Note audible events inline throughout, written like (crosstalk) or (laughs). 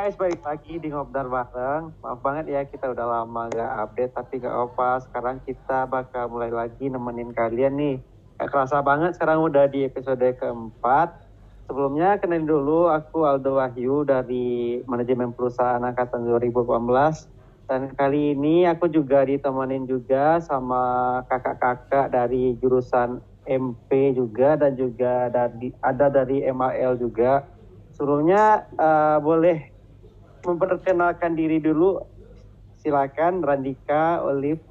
guys, balik lagi di Ngobdar bareng. Maaf banget ya kita udah lama gak update, tapi gak apa. Sekarang kita bakal mulai lagi nemenin kalian nih. Gak kerasa banget sekarang udah di episode keempat. Sebelumnya kenalin dulu aku Aldo Wahyu dari manajemen perusahaan angkatan 2018. Dan kali ini aku juga ditemenin juga sama kakak-kakak dari jurusan MP juga dan juga dari ada dari MAL juga. Sebelumnya uh, boleh memperkenalkan diri dulu. Silakan Randika, Olive,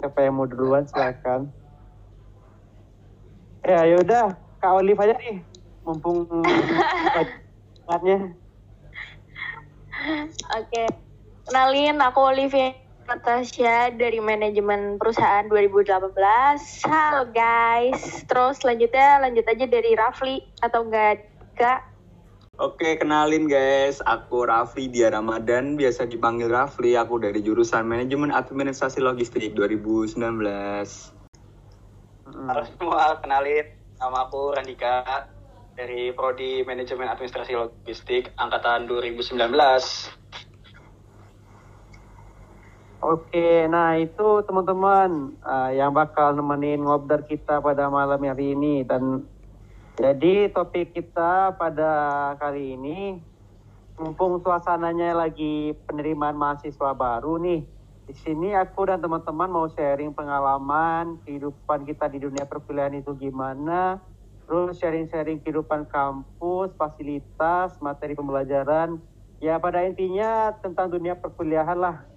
siapa yang mau duluan silakan. Ya yaudah, Kak Olive aja nih, mumpung saatnya. (laughs) Oke, kenalin aku Olivia Natasha dari manajemen perusahaan 2018. Halo guys, terus selanjutnya lanjut aja dari Rafli atau enggak Kak? Oke, kenalin guys. Aku Rafli Dia Ramadan, biasa dipanggil Rafli. Aku dari jurusan Manajemen Administrasi Logistik 2019. Halo semua, kenalin. Nama aku Randika dari Prodi Manajemen Administrasi Logistik angkatan 2019. Oke, nah itu teman-teman uh, yang bakal nemenin ngobdar kita pada malam hari ini dan jadi topik kita pada kali ini mumpung suasananya lagi penerimaan mahasiswa baru nih. Di sini aku dan teman-teman mau sharing pengalaman kehidupan kita di dunia perkuliahan itu gimana, terus sharing-sharing kehidupan kampus, fasilitas, materi pembelajaran. Ya pada intinya tentang dunia perkuliahan lah.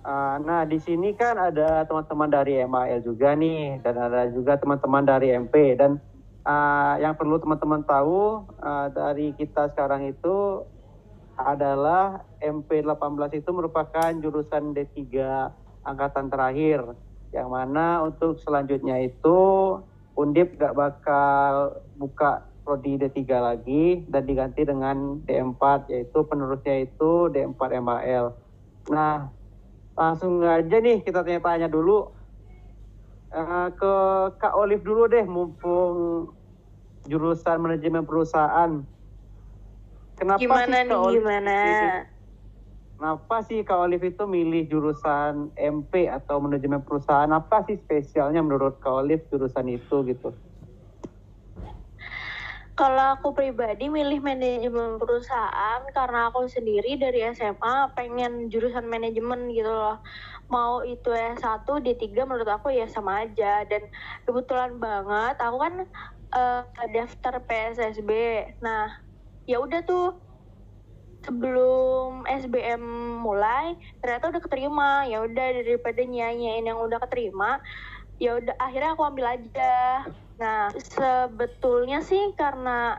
Uh, nah di sini kan ada teman-teman dari MAL juga nih dan ada juga teman-teman dari MP dan uh, yang perlu teman-teman tahu uh, dari kita sekarang itu adalah MP18 itu merupakan jurusan D3 angkatan terakhir yang mana untuk selanjutnya itu Undip gak bakal buka prodi D3 lagi dan diganti dengan D4 yaitu penerusnya itu D4 MAL. Nah, langsung aja nih kita tanya-tanya dulu uh, ke Kak Olive dulu deh mumpung jurusan manajemen perusahaan. Kenapa gimana sih nih Kak Olive gimana? Kenapa sih Kak Olive itu milih jurusan MP atau manajemen perusahaan? Apa sih spesialnya menurut Kak Olive jurusan itu gitu? Kalau aku pribadi milih manajemen perusahaan karena aku sendiri dari SMA pengen jurusan manajemen gitu loh. Mau itu S1, D3 menurut aku ya sama aja. Dan kebetulan banget aku kan eh, daftar PSSB. Nah, ya udah tuh sebelum SBM mulai ternyata udah keterima. Ya udah daripada nyanyiin yang udah keterima, ya udah akhirnya aku ambil aja. Nah, sebetulnya sih karena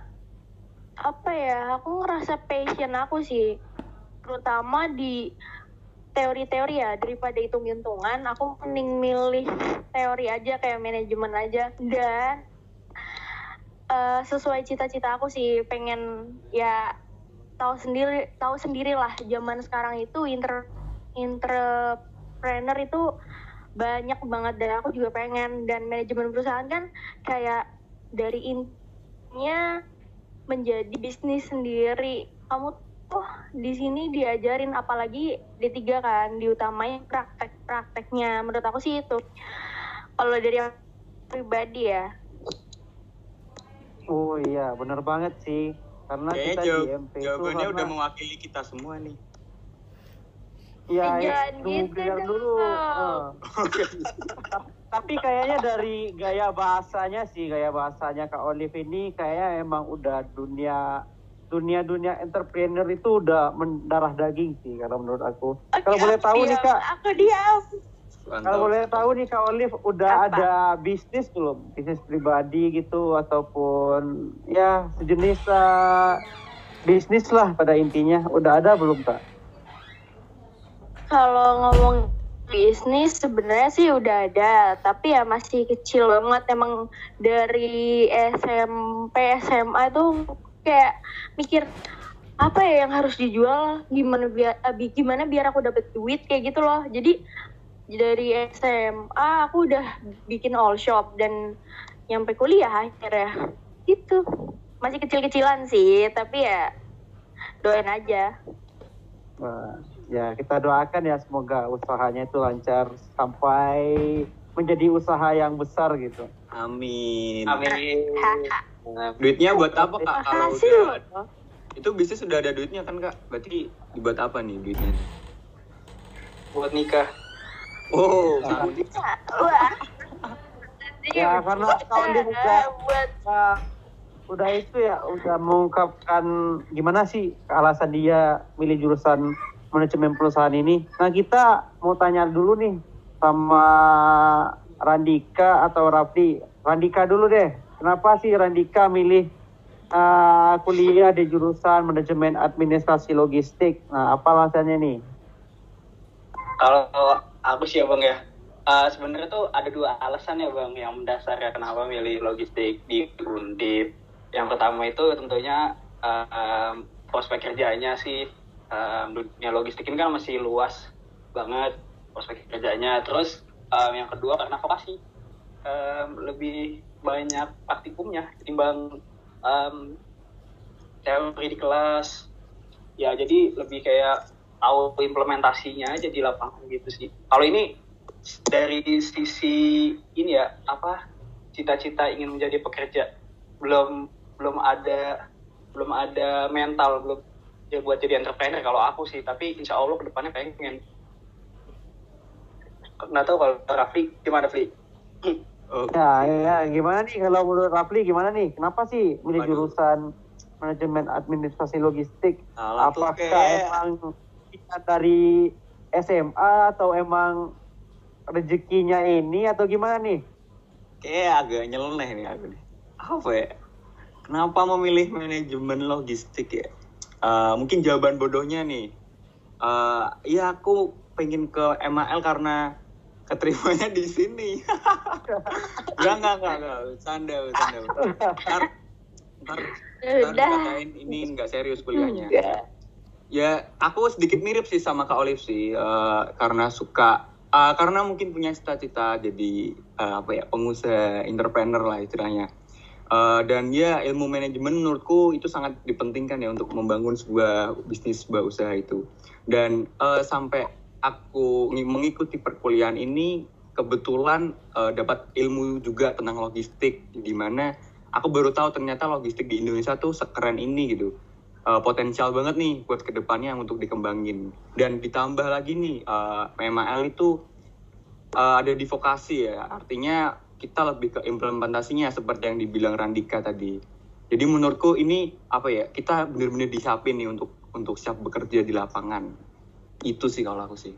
apa ya, aku ngerasa passion aku sih, terutama di teori-teori ya daripada hitung-hitungan, aku mending milih teori aja kayak manajemen aja. Dan eh, sesuai cita-cita aku sih pengen ya tahu sendiri tahu sendirilah zaman sekarang itu inter entrepreneur itu banyak banget dan aku juga pengen. Dan manajemen perusahaan kan kayak dari intinya menjadi bisnis sendiri. Kamu tuh di sini diajarin apalagi D3 kan diutamain praktek-prakteknya menurut aku sih itu kalau dari aku pribadi ya Oh iya, bener banget sih. Karena Kayaknya kita jawab- di MP itu jawabannya karena udah mewakili kita semua nih. Iya, Eh, ya, gitu dulu. dong. Eh. Tapi kayaknya dari gaya bahasanya sih, gaya bahasanya Kak Olive ini kayaknya emang udah dunia dunia dunia entrepreneur itu udah mendarah daging sih kalau menurut aku. Kalau Oke, boleh tahu nih diam, Kak, aku diam kalau boleh tahu nih Kak Olive udah Apa? ada bisnis belum? Bisnis pribadi gitu ataupun ya sejenis eh, bisnis lah pada intinya. Udah ada belum Kak? Kalau ngomong bisnis sebenarnya sih udah ada, tapi ya masih kecil banget. Emang dari SMP, SMA tuh kayak mikir apa ya yang harus dijual, gimana biar abi- gimana biar aku dapet duit kayak gitu loh. Jadi dari SMA aku udah bikin all shop dan nyampe kuliah akhirnya gitu. Masih kecil-kecilan sih, tapi ya doain aja. Wah, ya kita doakan ya semoga usahanya itu lancar sampai menjadi usaha yang besar gitu. Amin. Amin. Duitnya buat apa kak? Kalau Hasil. udah itu bisnis sudah ada duitnya kan kak? Berarti dibuat apa nih duitnya? Buat nikah. Oh, Wah. Ya, karena tahun ini juga- buat Nah, udah itu ya udah mengungkapkan gimana sih alasan dia milih jurusan manajemen perusahaan ini. Nah kita mau tanya dulu nih sama Randika atau Rafli. Randika dulu deh. Kenapa sih Randika milih uh, kuliah di jurusan manajemen administrasi logistik? Nah apa alasannya nih? Kalau aku sih ya bang ya, eh, sebenarnya tuh ada dua alasan ya bang yang mendasar ya kenapa milih logistik di Undip. Yang pertama itu tentunya eh, em, prospek kerjanya sih em, dunia logistik ini kan masih luas banget prospek kerjanya. Terus em, yang kedua karena vokasi Em, lebih banyak praktikumnya ketimbang em, teori di kelas. Ya jadi lebih kayak tahu implementasinya aja di lapangan gitu sih. Kalau ini dari sisi ini ya apa cita-cita ingin menjadi pekerja belum belum ada belum ada mental belum ya buat jadi entrepreneur kalau aku sih tapi insya Allah ke depannya pengen nggak tahu kalau Rafli gimana Fli? (clears throat) Oke. Ya, ya gimana nih kalau menurut Rafli gimana nih? Kenapa sih milih jurusan manajemen administrasi logistik? Tuh Apakah kayak emang kita dari SMA atau emang rezekinya ini atau gimana nih? kayak agak nyeleneh nih aku nih. Apa ya? Kenapa memilih manajemen logistik ya? Eh, mungkin jawaban bodohnya nih. Eh, ya aku pengen ke MAL karena keterimanya di sini. (laughs) enggak, enggak, enggak, enggak. Bercanda, bercanda. Ntar, ntar, ntar Udah. dikatain ini enggak serius kuliahnya. Ya, aku sedikit mirip sih sama Kak Olive sih, eh, karena suka, eh, karena mungkin punya cita-cita jadi eh, apa ya pengusaha, entrepreneur lah istilahnya. Eh, dan ya ilmu manajemen menurutku itu sangat dipentingkan ya untuk membangun sebuah bisnis, sebuah usaha itu. Dan eh, sampai aku ngi- mengikuti perkuliahan ini kebetulan eh, dapat ilmu juga tentang logistik, di mana aku baru tahu ternyata logistik di Indonesia tuh sekeren ini gitu. Uh, potensial banget nih buat ke depannya untuk dikembangin. Dan ditambah lagi nih uh, MAL itu uh, ada di vokasi ya. Artinya kita lebih ke implementasinya seperti yang dibilang Randika tadi. Jadi menurutku ini apa ya kita benar-benar disiapin nih untuk untuk siap bekerja di lapangan itu sih kalau aku sih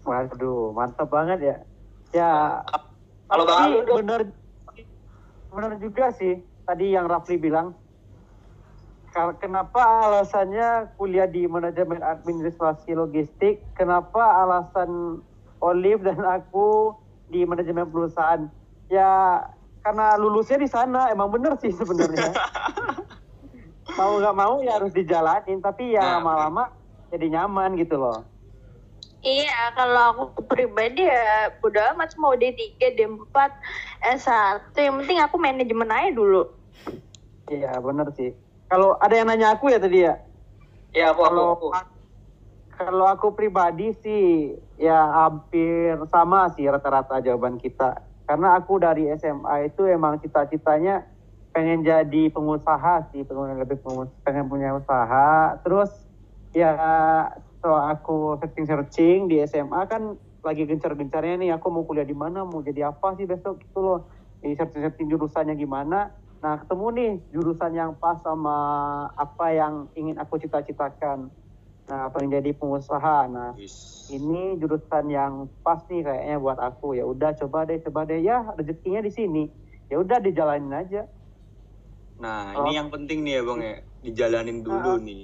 Waduh, mantap banget ya. Ya, Kalau tapi bener bener juga sih tadi yang Rafli bilang. Kenapa alasannya kuliah di manajemen administrasi logistik? Kenapa alasan Olive dan aku di manajemen perusahaan? Ya karena lulusnya di sana emang bener sih sebenarnya. (laughs) mau nggak mau ya harus dijalanin, tapi ya Nah, lama-lama jadi nyaman gitu loh. Iya, kalau aku pribadi ya udah amat mau D3, D4, S1. Yang penting aku manajemen aja dulu. Iya bener sih. Kalau ada yang nanya aku ya tadi ya. ya aku aku, Kalau aku. kalau aku pribadi sih ya hampir sama sih rata-rata jawaban kita. Karena aku dari SMA itu emang cita-citanya pengen jadi pengusaha sih, pengen lebih pengus- pengen punya usaha. Terus ya setelah aku searching-searching di SMA kan lagi gencar-gencarnya nih aku mau kuliah di mana, mau jadi apa sih besok gitu loh. Di searching-searching jurusannya gimana. Nah, ketemu nih jurusan yang pas sama apa yang ingin aku cita-citakan. Nah, pengen jadi pengusaha. Nah, ini jurusan yang pas nih kayaknya buat aku. Ya udah coba deh, coba deh ya rezekinya di sini. Ya udah dijalanin aja. nah Oh. ini yang penting nih ya bang ya dijalanin dulu Ah. nih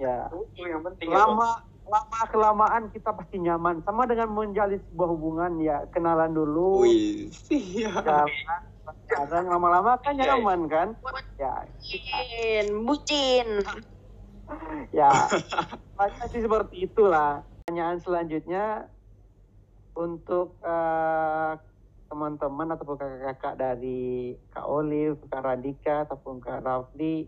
Ya. Itu yang penting ya. Lama lama kelamaan kita pasti nyaman. Sama dengan menjalin sebuah hubungan ya kenalan dulu. wih iya (laughs) Jalan, kadang lama-lama kan Iya, iya. nyaman kan? Ya, Bucin, bucin. (laughs) ya banyak sih seperti itulah pertanyaan selanjutnya untuk eh, teman-teman ataupun kakak-kakak dari Kak Olive, Kak Radika ataupun Kak Rafli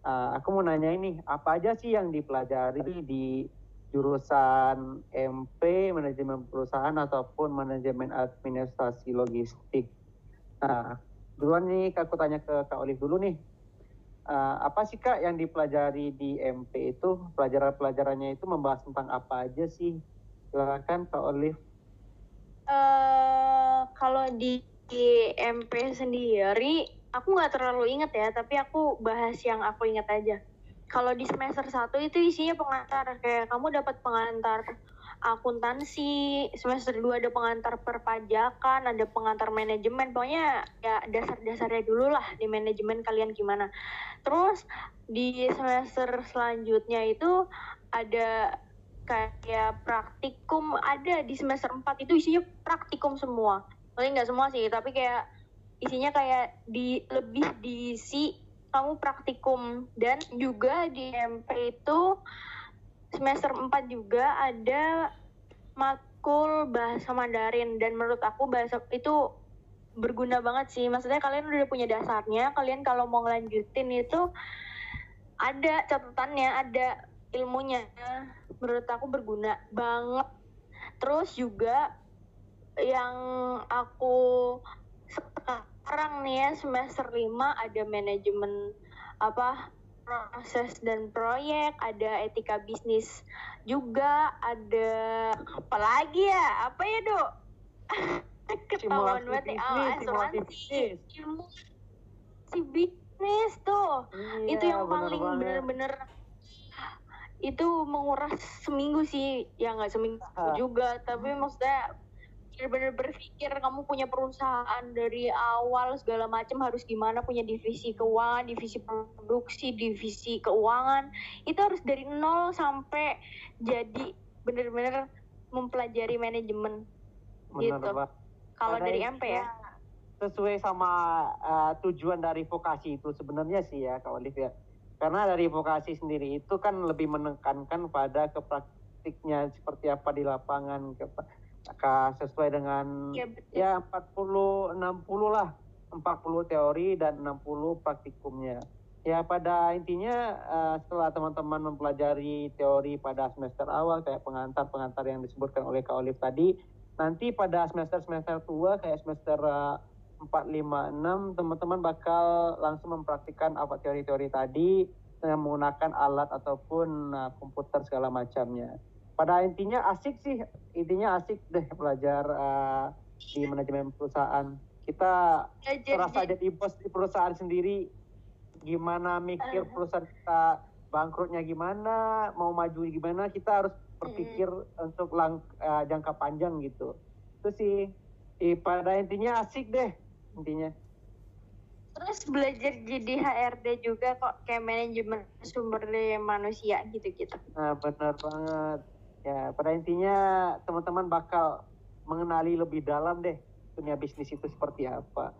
Uh, aku mau nanya ini, apa aja sih yang dipelajari di jurusan MP, manajemen perusahaan ataupun manajemen administrasi logistik? Nah, duluan nih aku tanya ke Kak Olive dulu nih. Uh, apa sih Kak yang dipelajari di MP itu? Pelajaran-pelajarannya itu membahas tentang apa aja sih? Silakan Kak Olive. Uh, kalau di, di MP sendiri aku nggak terlalu inget ya tapi aku bahas yang aku inget aja. Kalau di semester 1 itu isinya pengantar kayak kamu dapat pengantar akuntansi semester 2 ada pengantar perpajakan ada pengantar manajemen pokoknya ya dasar-dasarnya dulu lah di manajemen kalian gimana. Terus di semester selanjutnya itu ada kayak praktikum ada di semester 4 itu isinya praktikum semua. Paling nggak semua sih tapi kayak isinya kayak di lebih diisi kamu praktikum. Dan juga di MP itu semester 4 juga ada matkul bahasa Mandarin. Dan menurut aku bahasa itu berguna banget sih. Maksudnya kalian udah punya dasarnya kalian kalau mau ngelanjutin itu ada catatannya ada ilmunya. Menurut aku berguna banget. Terus juga yang aku nih ya semester 5 ada manajemen apa proses dan proyek, ada etika bisnis juga, ada apa lagi ya? Apa ya, Dok? (laughs) Ketahuan banget. Oh, asuransi. Ilmu si bisnis tuh. Iya, itu yang paling bener-bener itu menguras seminggu sih. Ya nggak seminggu ah. juga, tapi maksudnya benar-benar berpikir kamu punya perusahaan dari awal segala macam harus gimana punya divisi keuangan, divisi produksi, divisi keuangan itu harus dari nol sampai jadi benar-benar mempelajari manajemen gitu. Kalau dari MP ya sesuai sama uh, tujuan dari vokasi itu sebenarnya sih ya Kak Olivia. Karena dari vokasi sendiri itu kan lebih menekankan pada kepraktiknya seperti apa di lapangan, sesuai dengan ya, ya 40 60 lah. 40 teori dan 60 praktikumnya. Ya pada intinya uh, setelah teman-teman mempelajari teori pada semester awal kayak pengantar-pengantar yang disebutkan oleh Kak Olive tadi, nanti pada semester-semester tua kayak semester uh, 4, 5, 6 teman-teman bakal langsung mempraktikkan apa teori-teori tadi dengan menggunakan alat ataupun uh, komputer segala macamnya pada intinya asik sih. Intinya asik deh belajar uh, di manajemen perusahaan. Kita terasa jadi bos di perusahaan sendiri. Gimana mikir uh-huh. perusahaan kita bangkrutnya gimana mau maju gimana kita harus berpikir hmm. untuk lang uh, jangka panjang gitu. Itu sih. Eh, pada intinya asik deh intinya. Terus belajar jadi HRD juga kok kayak manajemen sumber daya manusia gitu-gitu. Nah benar banget ya pada intinya teman-teman bakal mengenali lebih dalam deh dunia bisnis itu seperti apa.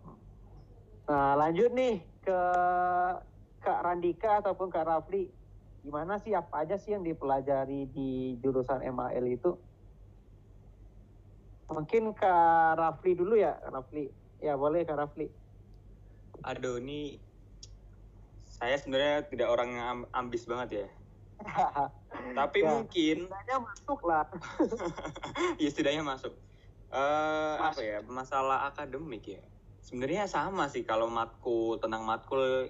Nah lanjut nih ke Kak Randika ataupun Kak Rafli, gimana sih apa aja sih yang dipelajari di jurusan MAL itu? Mungkin Kak Rafli dulu ya, Kak Rafli. Ya boleh Kak Rafli. Aduh ini saya sebenarnya tidak orang yang ambis banget ya (laughs) Tapi ya, mungkin setidaknya masuk lah. (laughs) ya setidaknya masuk. Uh, apa ya masalah akademik ya. Sebenarnya sama sih kalau matkul tentang matkul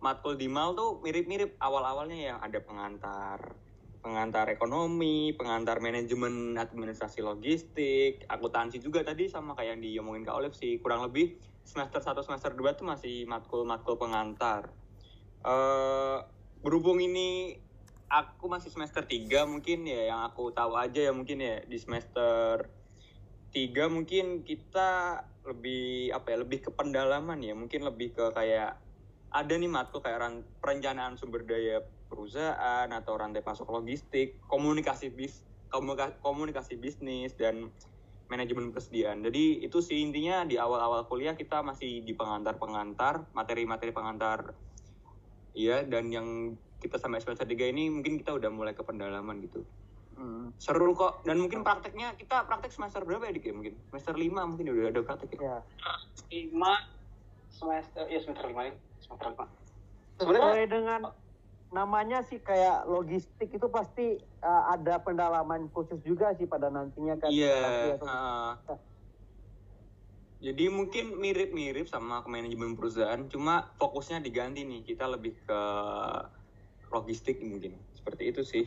matkul di mal tuh mirip-mirip awal-awalnya yang ada pengantar pengantar ekonomi, pengantar manajemen administrasi logistik, akuntansi juga tadi sama kayak yang diomongin Kak Olive sih. Kurang lebih semester 1 semester 2 tuh masih matkul-matkul pengantar. Uh, berhubung ini aku masih semester 3 mungkin ya yang aku tahu aja ya mungkin ya di semester 3 mungkin kita lebih apa ya lebih ke pendalaman ya mungkin lebih ke kayak ada nih matkul kayak perencanaan sumber daya perusahaan atau rantai pasok logistik komunikasi bis komunikasi, bisnis dan manajemen persediaan. Jadi itu sih intinya di awal-awal kuliah kita masih di pengantar-pengantar materi-materi pengantar iya dan yang kita sampai semester 3 ini mungkin kita udah mulai ke pendalaman gitu. Hmm. Seru kok dan mungkin prakteknya kita praktek semester berapa ya Dik ya mungkin? Semester 5 mungkin udah ada praktek ya. ya. 5 semester ya semester 5 ya, semester 5. sesuai dengan namanya sih kayak logistik itu pasti uh, ada pendalaman khusus juga sih pada nantinya kan. Iya. Nanti atau- ah. Jadi mungkin mirip-mirip sama ke manajemen perusahaan, cuma fokusnya diganti nih. Kita lebih ke logistik mungkin. Seperti itu sih.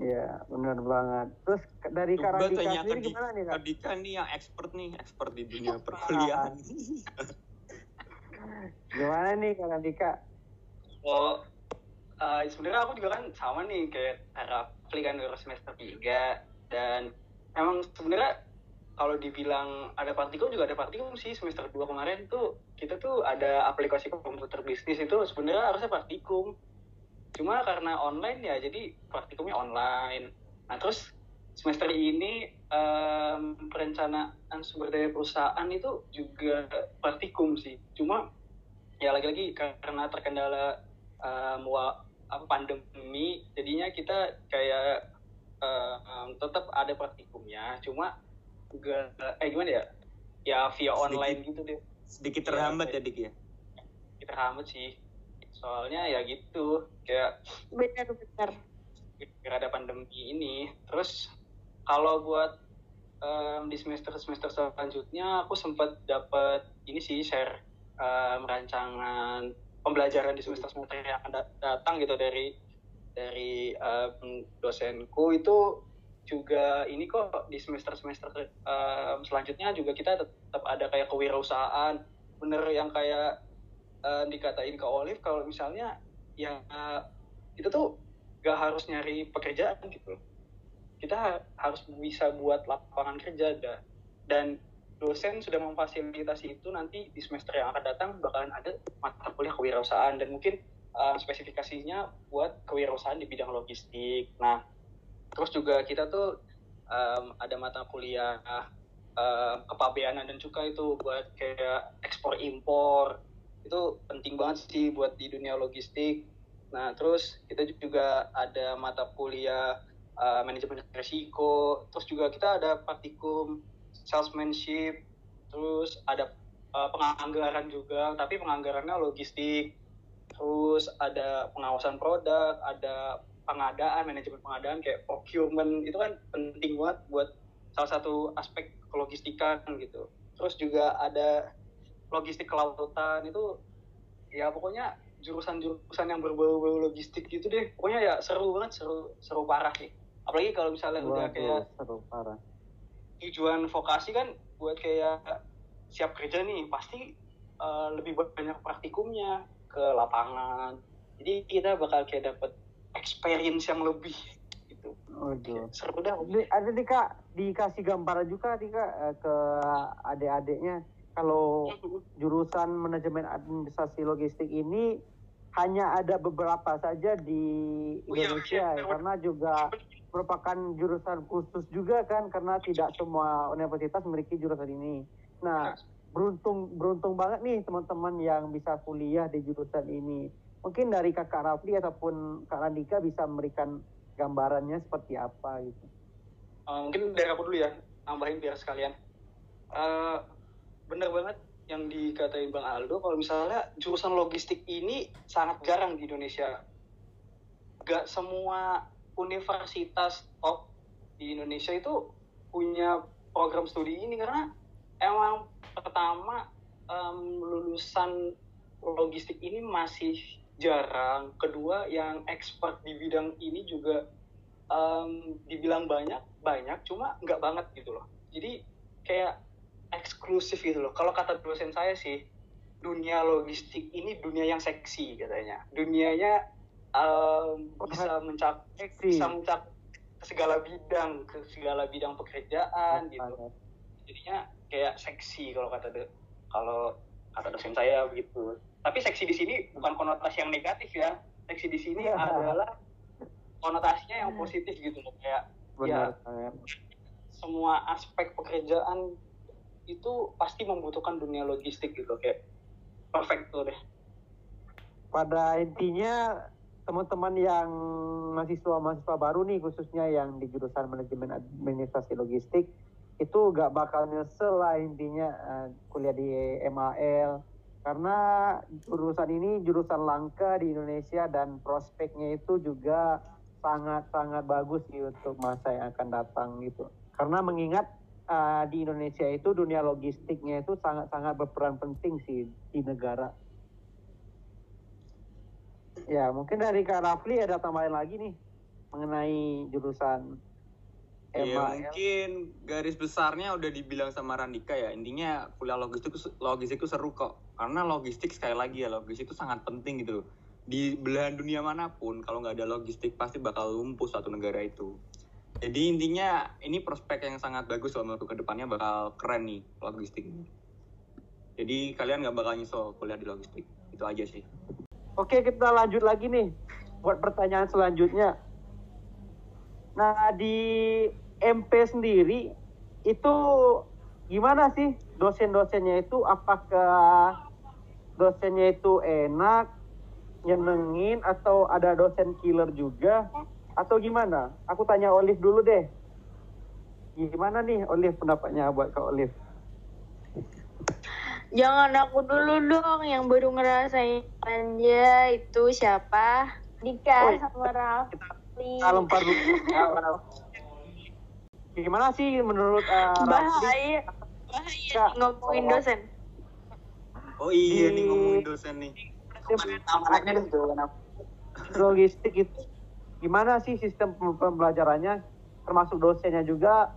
Iya, benar banget. Terus dari Coba Karandika tanya sendiri Di- gimana nih, Kak? Dika nih yang expert nih, expert di dunia (laughs) perkuliahan. (laughs) Gimana nih Karandika? Oh, eh, sebenarnya aku juga kan sama nih kayak Rafli kan baru semester 3 dan emang sebenarnya kalau dibilang ada praktikum juga ada praktikum sih semester 2 kemarin tuh kita tuh ada aplikasi komputer bisnis itu sebenarnya harusnya praktikum. Cuma karena online ya jadi praktikumnya online. Nah terus semester ini em, perencanaan sumber daya perusahaan itu juga praktikum sih. Cuma ya lagi-lagi karena terkendala wa- apa pandemi jadinya kita kayak em, tetap ada praktikumnya cuma juga eh gimana ya ya via online gitu deh Sedikit Iya, terhambat oke. ya Dik ya. kita hambat sih soalnya ya gitu kayak Benar-benar. gara ada pandemi ini. Terus kalau buat em, di semester semester selanjutnya aku sempat dapat ini sih share em, rancangan pembelajaran di semester semester yang akan da- datang gitu dari dari em, dosenku. Itu juga ini kok di semester semester selanjutnya juga kita tetap ada kayak kewirausahaan. Bener yang kayak eh, dikatain ke Olive kalau misalnya ya kita tuh gak harus nyari pekerjaan gitu kita ha- harus bisa buat lapangan kerja da- dan dosen sudah memfasilitasi itu nanti di semester yang akan datang bakalan ada mata kuliah kewirausahaan dan mungkin uh, spesifikasinya buat kewirausahaan di bidang logistik. Nah, terus juga kita tuh um, ada mata kuliah uh, kepabeanan dan cukai itu buat kayak ekspor impor itu penting banget sih buat di dunia logistik. Nah, terus kita juga ada mata kuliah uh, manajemen risiko, terus juga kita ada praktikum salesmanship, terus ada uh, penganggaran juga, tapi penganggarannya logistik, terus ada pengawasan produk, ada pengadaan, manajemen pengadaan kayak procurement itu kan penting banget buat salah satu aspek kelogistikan gitu. Terus juga ada logistik kelautan itu ya pokoknya jurusan-jurusan yang berbau-bau logistik gitu deh. Pokoknya ya seru banget, seru seru parah sih. Apalagi kalau misalnya udah Waduh, kayak seru parah. tujuan vokasi kan buat kayak siap kerja nih pasti uh, lebih banyak praktikumnya ke lapangan jadi kita bakal kayak dapet experience yang lebih gitu Waduh. seru dah Ada nih kak dikasih gambaran juga nih kak eh, ke adik-adiknya kalau jurusan manajemen administrasi logistik ini hanya ada beberapa saja di Oh iya, Indonesia iya. ya, karena juga merupakan jurusan khusus juga kan karena tidak semua universitas memiliki jurusan ini. Nah, beruntung beruntung banget nih teman-teman yang bisa kuliah di jurusan ini. Mungkin dari Kakak Rafli ataupun Kak Randika bisa memberikan gambarannya seperti apa gitu. Uh, mungkin dari aku dulu ya nambahin biar sekalian Uh, bener banget yang dikatain Bang Aldo kalau misalnya jurusan logistik ini sangat jarang di Indonesia. Gak semua universitas top di Indonesia itu punya program studi ini karena emang pertama em, lulusan logistik ini masih jarang. Kedua yang expert di bidang ini juga em, dibilang banyak banyak cuma nggak banget gitu loh. Jadi kayak eksklusif gitu loh. Kalau kata dosen saya sih dunia logistik ini dunia yang seksi katanya. Dunianya em, bisa mencapai bisa mencapai ke segala bidang ke segala bidang pekerjaan gitu. jadinya kayak seksi kalau kata do- kalau kata dosen saya begitu. Tapi seksi di sini bukan konotasi yang negatif ya. Seksi di sini Iya. adalah konotasinya yang positif gitu loh kayak Benar ya semua aspek pekerjaan itu pasti membutuhkan dunia logistik gitu kayak perfect tuh deh Pada intinya teman-teman yang mahasiswa-mahasiswa baru nih khususnya yang di jurusan manajemen administrasi logistik itu gak bakal nyesel lah intinya eh, kuliah di MAL karena jurusan ini jurusan langka di Indonesia dan prospeknya itu juga sangat-sangat bagus sih untuk masa yang akan datang gitu. Karena mengingat uh, di Indonesia itu dunia logistiknya itu sangat-sangat berperan penting sih di negara. Ya mungkin dari Kak Rafli ada tambahan lagi nih mengenai jurusan MAL. mungkin garis besarnya udah dibilang sama Randika ya intinya kuliah logistik logistik itu seru kok karena logistik sekali lagi ya logistik itu sangat penting gitu di belahan dunia mana pun kalau nggak ada logistik pasti bakal lumpuh suatu negara itu jadi intinya ini prospek yang sangat bagus loh menurut ke depannya bakal keren nih logistik jadi kalian nggak bakal nyesel kuliah di logistik itu aja sih Oke, kita lanjut lagi nih buat pertanyaan selanjutnya. Nah, di MP sendiri itu gimana sih dosen-dosennya itu? Apakah dosennya itu enak, nyenengin, atau ada dosen killer juga? Atau gimana? Aku tanya Olive dulu deh. Gimana nih Olive pendapatnya buat Kak Olive? Jangan aku dulu dong yang baru ngerasain aja itu siapa? Dika Oh, sama Rafli. Kita lempar dulu. Gimana sih menurut uh, Rafli? Bahaya. Bahaya Kak. nih ngomongin dosen. oh iya nih ngomongin dosen nih Namanya deh tuh kenapa? logistik itu gimana sih sistem pem- pembelajarannya? Termasuk dosennya juga?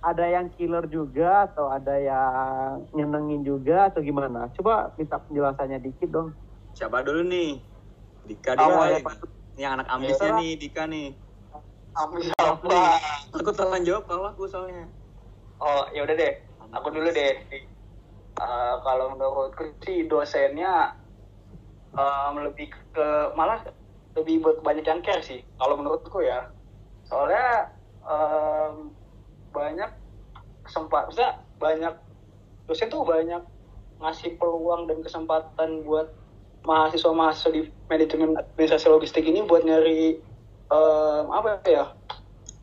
Ada yang killer juga atau ada yang nyenengin juga atau gimana? Coba minta penjelasannya dikit dong. Siapa dulu nih? Dika Kamu Dika ya, ini. Yang anak ambisnya Ya. nih Dika nih. Amin apa? aku telan jawab kalau aku soalnya. Oh ya udah deh, aku dulu deh. Eh, kalau menurutku sih dosennya em, lebih ke malah lebih banyak yang care sih. Kalau menurutku ya, soalnya em, banyak kesempatan, bisa banyak dosen tuh banyak ngasih peluang dan kesempatan buat mahasiswa-mahasiswa di manajemen administrasi logistik ini buat nyari em, apa ya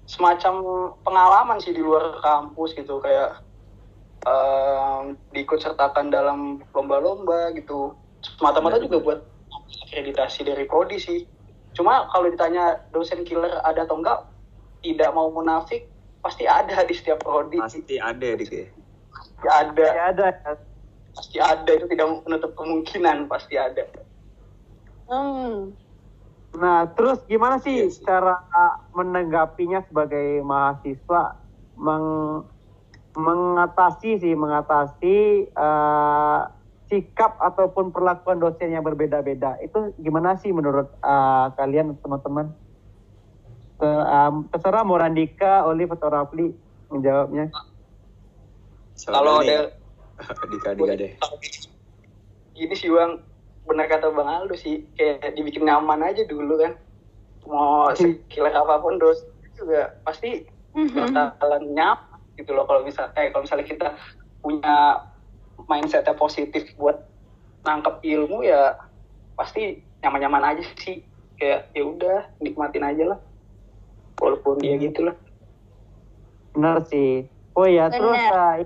semacam pengalaman sih di luar kampus gitu kayak em, diikut sertakan dalam lomba-lomba gitu. Semata-mata juga buat akreditasi dari prodi sih cuma kalau ditanya dosen killer ada atau enggak tidak mau munafik pasti ada di setiap prodi pasti ada Dika pasti ada ya ada ya. pasti ada itu tidak menutup kemungkinan pasti ada Hmm. nah terus gimana sih Iya sih. cara menanggapinya sebagai mahasiswa meng mengatasi sih mengatasi eh, sikap ataupun perlakuan dosen yang berbeda-beda. Itu gimana sih menurut eh, kalian teman-teman? Ke- em, terserah mau Randika, Olive atau Rafli menjawabnya. Kalau ada (laughs) Dika Dika deh. Gini sih bang, benar kata bang Aldo sih, kayak dibikin nyaman aja dulu kan. Mau (laughs) sekiller apa pun dos juga pasti bakalan nyaman gitu loh kalau misal eh kalau misalnya kita punya mindsetnya positif buat nangkep ilmu ya pasti nyaman-nyaman aja sih. Kayak ya udah nikmatin aja lah. Walaupun dia gitu lah benar sih. Oh ya terus eh,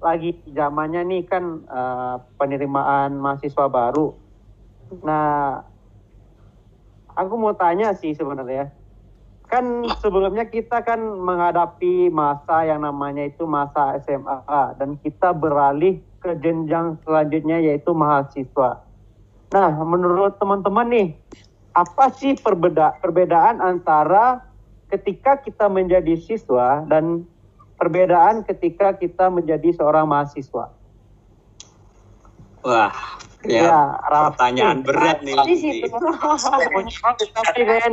lagi zamannya nih kan eh, penerimaan mahasiswa baru. Nah aku mau tanya sih sebenarnya. Kan sebelumnya kita kan menghadapi masa yang namanya itu masa SMA dan kita beralih ke jenjang selanjutnya yaitu mahasiswa. Nah, menurut teman-teman nih, apa sih perbeda perbedaan antara ketika kita menjadi siswa dan perbedaan ketika kita menjadi seorang mahasiswa? wah Ya, ya, Raffi. pertanyaan berat nih Di situ. (laughs)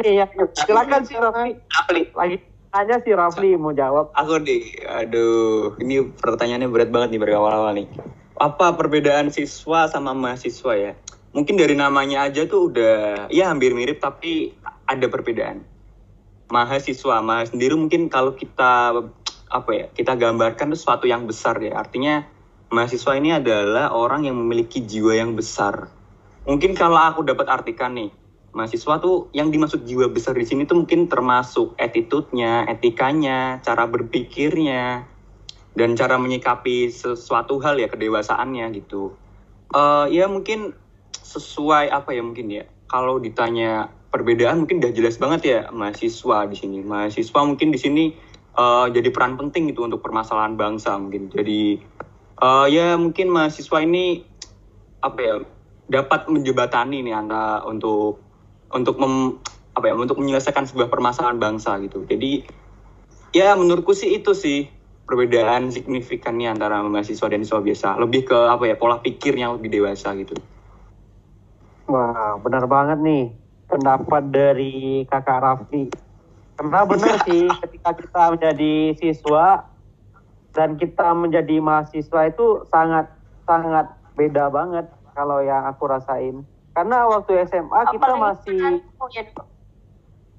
Ya. Silakan sih. Apli Lagi tanya si Rafli mau jawab. Aku deh, aduh, ini pertanyaannya berat banget nih berawal-awal nih. Apa perbedaan siswa sama mahasiswa ya? Mungkin dari namanya aja tuh udah, ya hampir mirip tapi ada perbedaan. Mahasiswa, mahasiswa sendiri mungkin kalau kita apa ya, kita gambarkan tuh sesuatu yang besar ya. Artinya mahasiswa ini adalah orang yang memiliki jiwa yang besar. Mungkin kalau aku dapat artikan nih, mahasiswa tuh yang dimaksud jiwa besar di sini tuh mungkin termasuk attitude-nya, etikanya, cara berpikirnya, dan cara menyikapi sesuatu hal ya kedewasaannya gitu. eh, ya mungkin sesuai apa ya mungkin ya kalau ditanya perbedaan mungkin udah jelas banget ya mahasiswa di sini mahasiswa mungkin di sini eh, jadi peran penting gitu untuk permasalahan bangsa mungkin jadi eh, ya mungkin mahasiswa ini apa ya dapat menjebatani nih antara untuk untuk mem, apa ya untuk menyelesaikan sebuah permasalahan bangsa gitu jadi ya menurutku sih itu sih perbedaan signifikannya antara mahasiswa dan siswa biasa lebih ke apa ya pola pikir yang lebih dewasa gitu Wah, benar banget nih pendapat dari kakak Raffi. Karena benar (laughs) sih ketika kita menjadi siswa dan kita menjadi mahasiswa itu sangat sangat beda banget kalau yang aku rasain. Karena waktu SMA kita Apalagi masih punya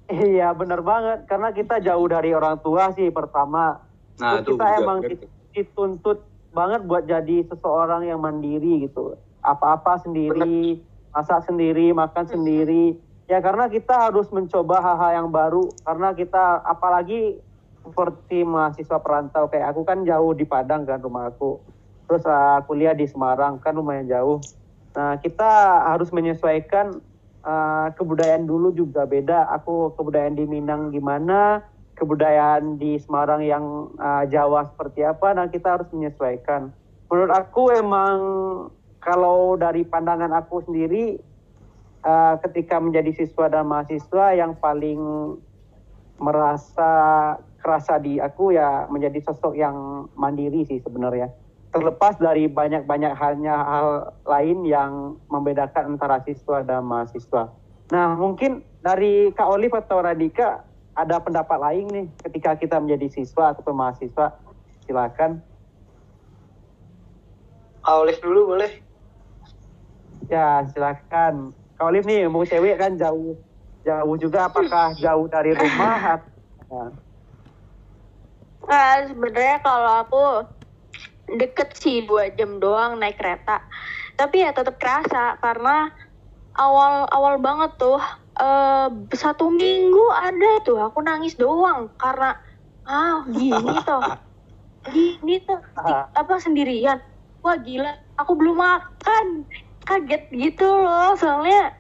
iya benar banget karena kita jauh dari orang tua sih pertama. nah Terus itu kita juga emang dituntut banget buat jadi seseorang yang mandiri gitu. Apa-apa sendiri, masak sendiri, makan sendiri. Ya karena kita harus mencoba hal-hal yang baru karena kita apalagi seperti mahasiswa perantau kayak aku kan jauh di Padang kan rumah aku. Terus uh, kuliah di Semarang kan lumayan jauh. Nah, kita harus menyesuaikan uh, kebudayaan dulu juga beda. Aku kebudayaan di Minang gimana, kebudayaan di Semarang yang uh, Jawa seperti apa, nah kita harus menyesuaikan. Menurut aku emang kalau dari pandangan aku sendiri, uh, ketika menjadi siswa dan mahasiswa yang paling merasa kerasa di aku ya menjadi sosok yang mandiri sih sebenarnya. Terlepas dari banyak-banyak halnya hal lain yang membedakan antara siswa dan mahasiswa. Nah mungkin dari Kak Olive atau Radika ada pendapat lain nih ketika kita menjadi siswa atau mahasiswa silakan. Olive dulu boleh. Ya silakan. Kak Olive nih mau cewek kan jauh jauh juga apakah jauh dari rumah (laughs) Nah, Nah, sebenarnya kalau aku deket sih dua jam doang naik kereta. Tapi ya tetap kerasa karena awal awal banget tuh eh satu minggu ada tuh aku nangis doang karena ah gini (laughs) tuh gini tuh apa sendirian. Wah gila aku belum makan kaget gitu loh soalnya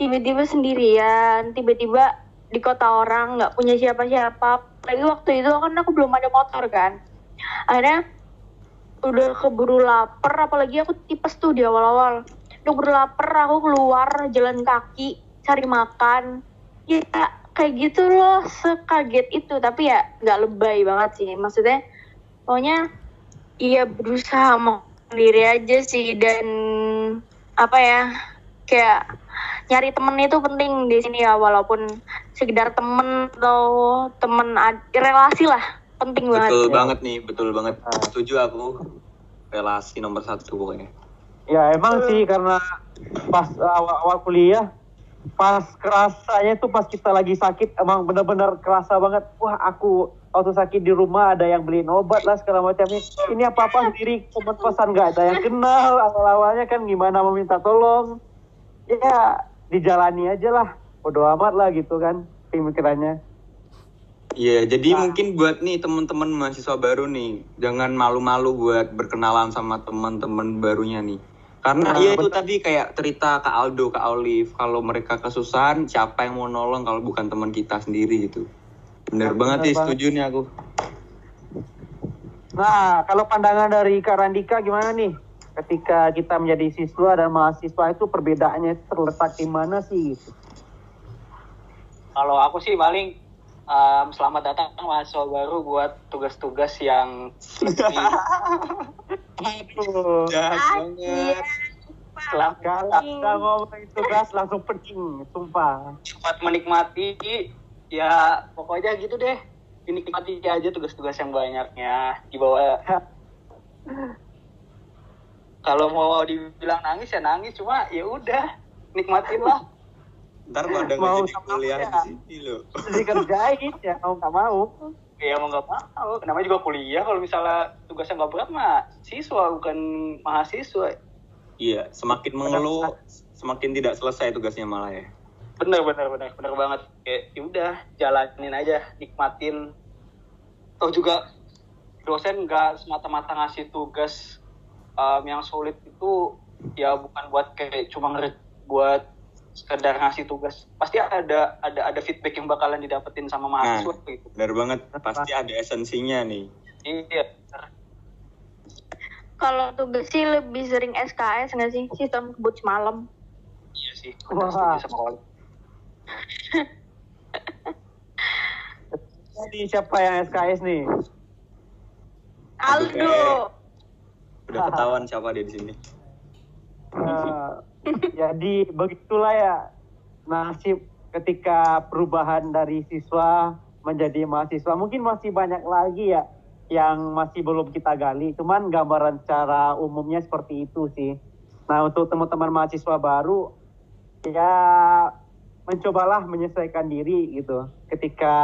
tiba-tiba sendirian tiba-tiba di kota orang nggak punya siapa-siapa. Lagi waktu itu kan aku belum ada motor kan. Akhirnya udah keburu lapar apalagi aku tipes tuh di awal-awal. Udah keburu lapar aku keluar jalan kaki cari makan. Ya kayak gitu loh sekaget itu. Tapi ya nggak lebay banget sih. Maksudnya pokoknya iya berusaha mau sendiri aja sih. Dan apa ya kayak nyari temen itu penting di sini ya. Walaupun sekedar temen atau temen relasi lah penting banget betul banget nih betul banget. Setuju aku. Relasi nomor satu pokoknya. Ya emang sih karena pas awal-awal kuliah pas kerasanya tuh pas kita lagi sakit emang bener-bener kerasa banget wah aku waktu sakit di rumah ada yang beliin obat lah segala macamnya. Ini apa apa sendiri teman kosan nggak ada yang kenal. Awal-awalnya kan gimana mau minta tolong? Ya dijalani aja lah. Bodo amat lah gitu kan pemikirannya Iya, jadi Nah. mungkin buat nih teman-teman mahasiswa baru nih, jangan malu-malu buat berkenalan sama teman-teman barunya nih. Karena Nah, ya itu betul. tadi kayak cerita Kak Aldo, Kak Olive, kalau mereka kesusahan, siapa yang mau nolong kalau bukan teman kita sendiri gitu. Bener banget bener sih, banget. setuju nih aku. Nah, kalau pandangan dari Kak Randika gimana nih? Ketika kita menjadi siswa dan mahasiswa itu perbedaannya terletak di mana sih? Kalau aku sih paling em, selamat datang mahasiswa baru buat tugas-tugas yang lebih (laughs) Aduh, Jahat banget. selamat kalau kita ngomong itu gas langsung pening, sumpah. cepat menikmati ya pokoknya gitu deh. Dinikmati aja tugas-tugas yang banyaknya dibawa (laughs) kalau mau dibilang nangis ya nangis cuma ya udah nikmatin lah Ntar pada Mau nggak jadi kuliah ya. di sini loh. Dikerjain ya, mau nggak mau. ya mau nggak mau namanya juga kuliah kalau misalnya tugasnya nggak berat mah siswa bukan mahasiswa Iya, semakin mengeluh, semakin tidak selesai tugasnya malah ya. bener bener bener bener banget kayak ya udah jalanin aja nikmatin toh juga dosen nggak semata-mata ngasih tugas um, yang sulit itu ya bukan buat kayak cuma ngerit buat sekedar ngasih tugas pasti ada ada ada feedback yang bakalan didapetin sama mahasiswa gitu Benar banget, pasti ada esensinya nih. iya Kalau tugas sih lebih sering SKS nggak sih? Sistem kebut semalam. iya sih Wah. setuju sama. (laughs) Jadi siapa yang SKS nih? Aldo. Udah ketahuan siapa dia di sini. Eh, (laughs) (laughs) jadi begitulah ya nasib ketika perubahan dari siswa menjadi mahasiswa. Mungkin masih banyak lagi ya yang masih belum kita gali. Cuman gambaran secara umumnya seperti itu sih. Nah untuk teman-teman mahasiswa baru ya mencobalah menyesuaikan diri gitu. Ketika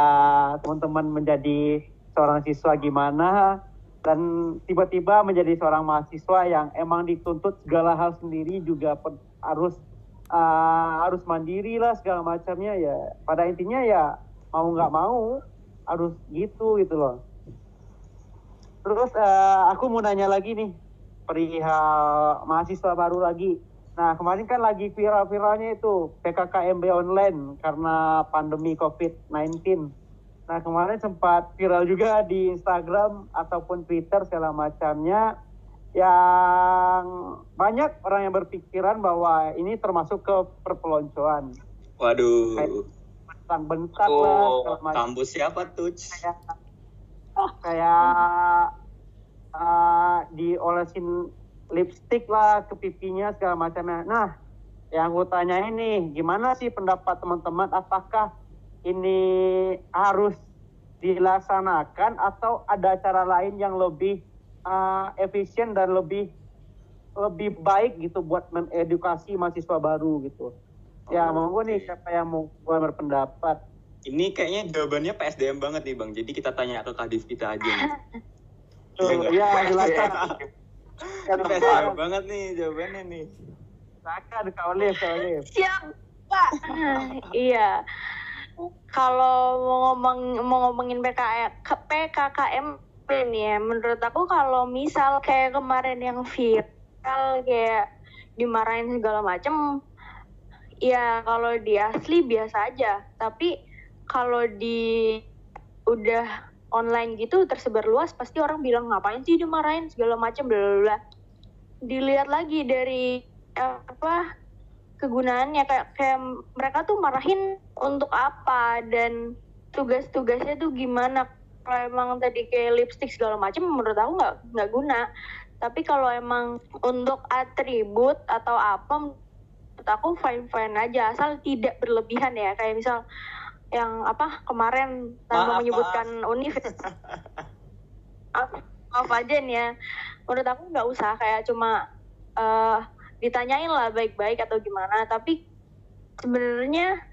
teman-teman menjadi seorang siswa gimana dan tiba-tiba menjadi seorang mahasiswa yang emang dituntut segala hal sendiri juga harus uh, harus mandiri lah segala macamnya ya. Pada intinya ya mau nggak mau harus gitu gitu loh. Terus uh, aku mau nanya lagi nih perihal mahasiswa baru lagi. Nah kemarin kan lagi viral-viralnya itu PKKMB online karena pandemi COVID-19 Nah kemarin sempat viral juga di Instagram ataupun Twitter segala macamnya yang banyak orang yang berpikiran bahwa ini termasuk ke perpeloncoan. Waduh, Bentak-bentak lah Oh, macam. kampus siapa tuh? Kayak, kayak uh, diolesin lipstick lah ke pipinya segala macamnya. Nah yang gue tanya ini gimana sih pendapat teman-teman apakah ini harus dilaksanakan atau ada cara lain yang lebih uh, efisien dan lebih lebih baik gitu buat mengedukasi mahasiswa baru gitu. Ya, Oh, monggo nih oke. siapa yang mau mulai berpendapat. Ini kayaknya jawabannya PSDM banget nih bang. Jadi kita tanya ke kadif kita aja. Nih. (laughs) Tuh, nggak? ya, silakan. (laughs) Ini PSDM banget nih jawabannya nih. Silakan Kak Olive, Kak Olive. Siap, Pak. (laughs) iya. Kalau mau ngomong mau ngomongin PKM, PKKM ini ya, menurut aku kalau misal kayak kemarin yang viral kayak dimarahin segala macem, ya kalau di asli biasa aja. Tapi kalau di udah online gitu tersebar luas, pasti orang bilang ngapain sih dimarahin segala macem, bla bla. Dilihat lagi dari eh, apa kegunaannya kayak kayak mereka tuh marahin untuk apa dan tugas-tugasnya tuh gimana kalau emang tadi kayak lipstick segala macam menurut aku nggak nggak guna. Tapi kalau emang untuk atribut atau apa menurut aku fine fine aja. Asal tidak berlebihan ya. Kayak misal yang apa kemarin tanpa Maaf, menyebutkan univ. (laughs) Maaf, aja nih ya. Menurut aku nggak usah. Kayak cuma eh ditanyain lah baik-baik atau gimana. Tapi sebenarnya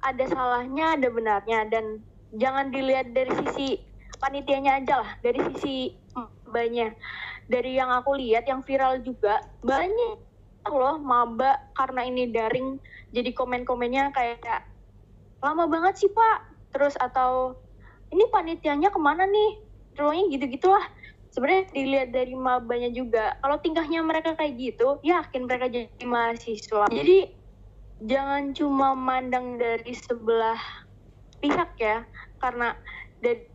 ada salahnya ada benarnya. Dan jangan dilihat dari sisi panitianya aja lah dari sisi mbaknya. Dari yang aku lihat yang viral juga banyak loh maba karena ini daring jadi komen-komennya kayak lama banget sih pak. Terus atau ini panitianya ke mana nih? Terusnya gitu-gitulah. Sebenarnya dilihat dari mabanya juga kalau tingkahnya mereka kayak gitu yakin mereka jadi mahasiswa. Jadi jangan cuma mandang dari sebelah pihak ya karena dari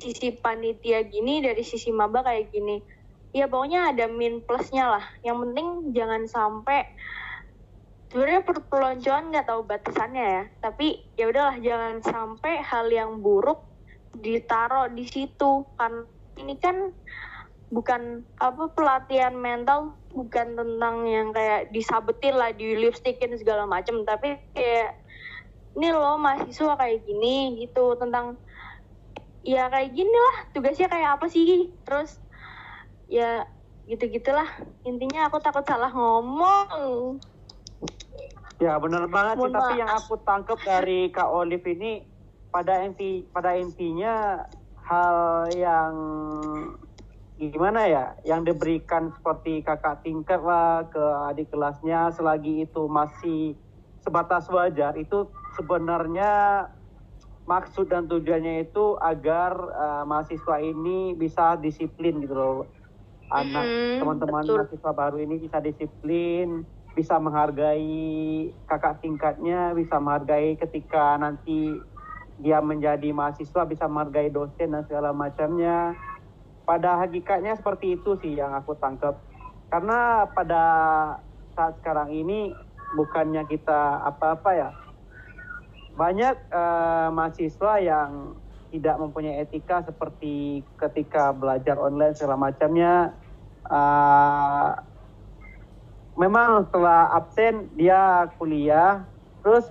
sisi panitia gini dari sisi maba kayak gini. Ya pokoknya ada min plusnya lah. Yang penting jangan sampai sebenarnya perpeloncoan nggak tahu batasannya ya. Tapi ya udahlah jangan sampai hal yang buruk ditaruh di situ. Kan ini kan bukan apa pelatihan mental bukan tentang yang kayak disabetin lah di lipstickin segala macem. Tapi kayak ini loh mahasiswa kayak gini gitu tentang ya kayak gini lah tugasnya kayak apa sih? Terus ya gitu gitulah intinya aku takut salah ngomong. Ya benar banget sih, tapi yang aku tangkap dari Kak Olive ini pada inti pada intinya hal yang gimana ya, yang diberikan seperti kakak tingkat lah ke adik kelasnya selagi itu masih sebatas wajar itu sebenarnya maksud dan tujuannya itu agar eh, mahasiswa ini bisa disiplin gitu loh anak Mm, teman-teman betul. mahasiswa baru ini bisa disiplin, bisa menghargai kakak tingkatnya, bisa menghargai ketika nanti dia menjadi mahasiswa, bisa menghargai dosen dan segala macamnya. Pada hakikatnya seperti itu sih yang aku tangkap. Karena pada saat sekarang ini bukannya kita apa-apa ya, banyak eh, mahasiswa yang tidak mempunyai etika seperti ketika belajar online segala macamnya. eh, memang setelah absen dia kuliah, terus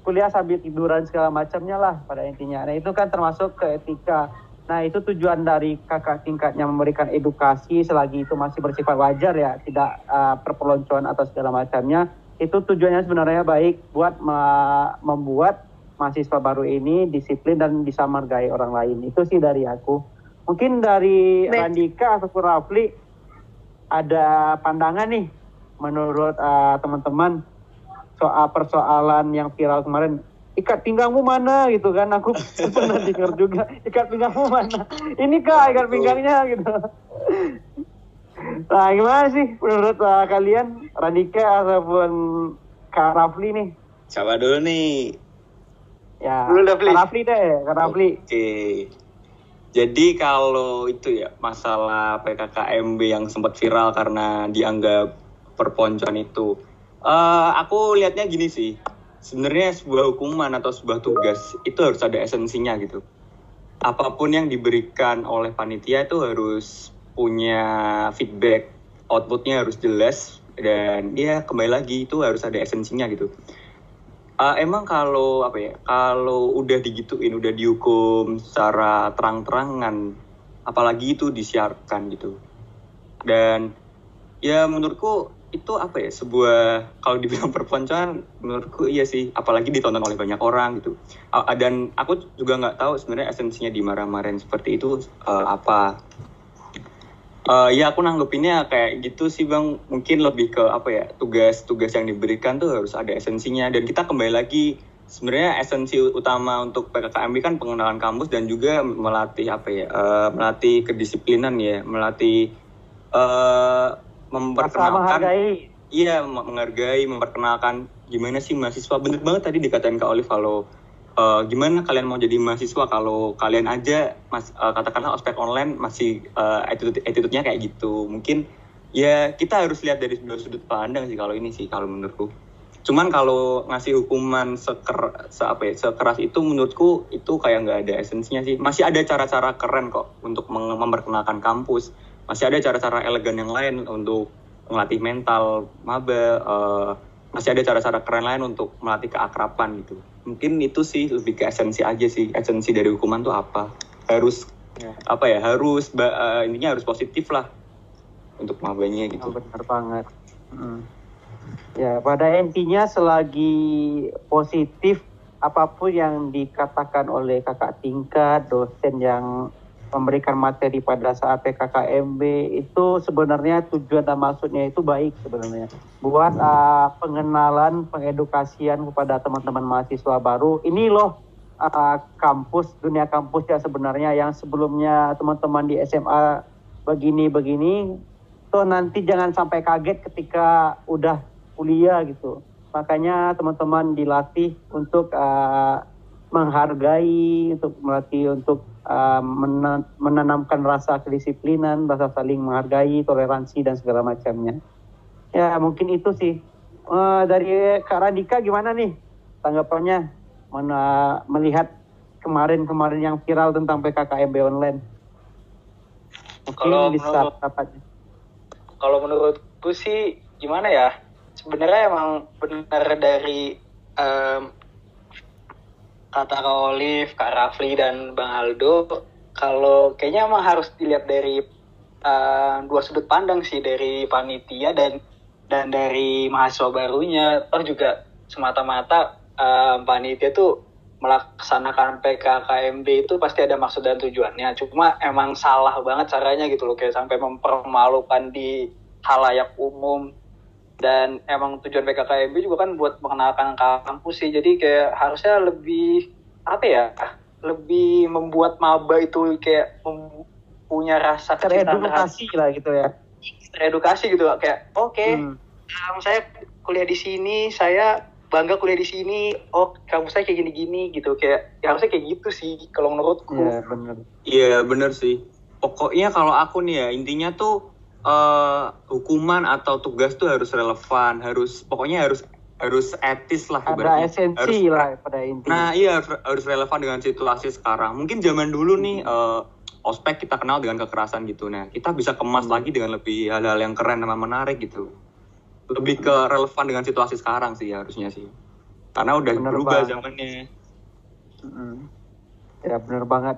kuliah sambil tiduran segala macamnya lah pada intinya. Nah itu kan termasuk ke etika. Nah itu tujuan dari kakak tingkatnya memberikan edukasi selagi itu masih bersifat wajar ya, tidak eh, perpeloncoan atau segala macamnya. Itu tujuannya sebenarnya baik buat me- membuat mahasiswa baru ini disiplin dan bisa menghargai orang lain. Itu sih dari aku. Mungkin dari Baik. Randika ataupun Rafli ada pandangan nih menurut eh, teman-teman soal persoalan yang viral kemarin. Ikat pinggangmu mana gitu kan? Aku (laughs) pernah dengar juga. Ikat pinggangmu mana? Ini kak ikat pinggangnya gitu. Nah gimana sih menurut eh, kalian Randika ataupun Kak Rafli nih? Siapa dulu nih? Ya, Rafli. Kak Rafli deh, Rafli. Oke. Jadi kalau itu ya masalah PKKMB yang sempat viral karena dianggap perponcoan itu, eh aku lihatnya gini sih. Sebenarnya sebuah hukuman atau sebuah tugas itu harus ada esensinya gitu. Apa pun yang diberikan oleh panitia itu harus punya feedback, outputnya harus jelas dan ya kembali lagi itu harus ada esensinya gitu. Uh, emang kalau apa ya kalau udah digituin udah dihukum secara terang-terangan apalagi itu disiarkan gitu. Dan ya menurutku itu apa ya sebuah kalau dibilang (laughs) perponcoan menurutku iya sih apalagi ditonton oleh banyak orang gitu. Dan aku juga nggak tahu sebenarnya esensinya dimarah-marahin seperti itu uh, apa Eh, ya aku nanggepinnya kayak gitu sih bang mungkin lebih ke apa ya tugas-tugas yang diberikan tuh harus ada esensinya dan kita kembali lagi sebenarnya esensi utama untuk PKKMB kan pengenalan kampus dan juga melatih apa ya eh, melatih kedisiplinan ya melatih eh Rasa memperkenalkan. Iya, menghargai, memperkenalkan gimana sih mahasiswa. Bener banget tadi dikatain Kak Olive kalau eh, gimana kalian mau jadi mahasiswa kalau kalian aja mas eh, katakanlah ospek online masih eh, attitude attitude-nya kayak gitu. Mungkin ya kita harus lihat dari dua sudut pandang sih kalau ini sih kalau menurutku. Cuman kalau ngasih hukuman seker, se ya, sekeras itu menurutku itu kayak nggak ada esensinya sih. Masih ada cara-cara keren kok untuk memperkenalkan kampus. Masih ada cara-cara elegan yang lain untuk melatih mental maba. eh, masih ada cara-cara keren lain untuk melatih keakraban gitu. Mungkin itu sih lebih ke esensi aja sih. Esensi dari hukuman tuh apa? Harus Ya. apa ya? Harus eh, intinya harus positif lah untuk mabanya Oh, gitu. benar banget. Mm. Ya, pada intinya selagi positif apa pun yang dikatakan oleh kakak tingkat, dosen yang memberikan materi pada saat PKKMB itu sebenarnya tujuan dan maksudnya itu baik sebenarnya. Buat uh, pengenalan, pengedukasian kepada teman-teman mahasiswa baru. Ini loh uh, kampus, dunia kampus ya sebenarnya yang sebelumnya teman-teman di SMA begini-begini tuh nanti jangan sampai kaget ketika udah kuliah gitu. Makanya teman-teman dilatih untuk uh, menghargai, untuk melatih untuk uh, mena- menanamkan rasa kedisiplinan, rasa saling menghargai, toleransi dan segala macamnya. Ya mungkin itu sih. Eh, dari Kak Radika gimana nih tanggapannya Mana- melihat kemarin-kemarin yang viral tentang PKKMB online? Mungkin Kalau bisa menurut- kalau menurutku sih gimana ya sebenarnya emang benar dari em, kata Kak Olive, Kak Rafli dan Bang Aldo kalau kayaknya emang harus dilihat dari em, dua sudut pandang sih dari panitia dan dan dari mahasiswa barunya toh juga semata-mata em, panitia tuh melaksanakan PKKMB itu pasti ada maksud dan tujuannya. Cuma emang salah banget caranya gitu loh, kayak sampai mempermalukan di halayak umum. Dan emang tujuan PKKMB juga kan buat mengenalkan kampus sih. Jadi kayak harusnya lebih apa ya? Lebih membuat maba itu kayak punya rasa teredukasi lah gitu ya teredukasi gitu kayak oke Hmm. um, saya kuliah di sini saya bangga kuliah di sini oh kampus saya kayak gini-gini gitu kayak ya harusnya kayak gitu sih kalau menurutku Iya benar. Iya bener sih. Pokoknya kalau aku nih ya intinya tuh eh, hukuman atau tugas tuh harus relevan, harus pokoknya harus harus etis lah. Ada ibaratnya. esensi Harus- lah pada intinya. Nah iya harus, harus relevan dengan situasi sekarang. Mungkin zaman dulu nih eh, ospek kita kenal dengan kekerasan gitu. Nah kita bisa kemas Hmm. lagi dengan lebih hal-hal yang keren dan menarik gitu. Lebih ke relevan dengan situasi sekarang sih harusnya sih. Karena udah Bener berubah banget. zamannya. Mm. Ya benar banget.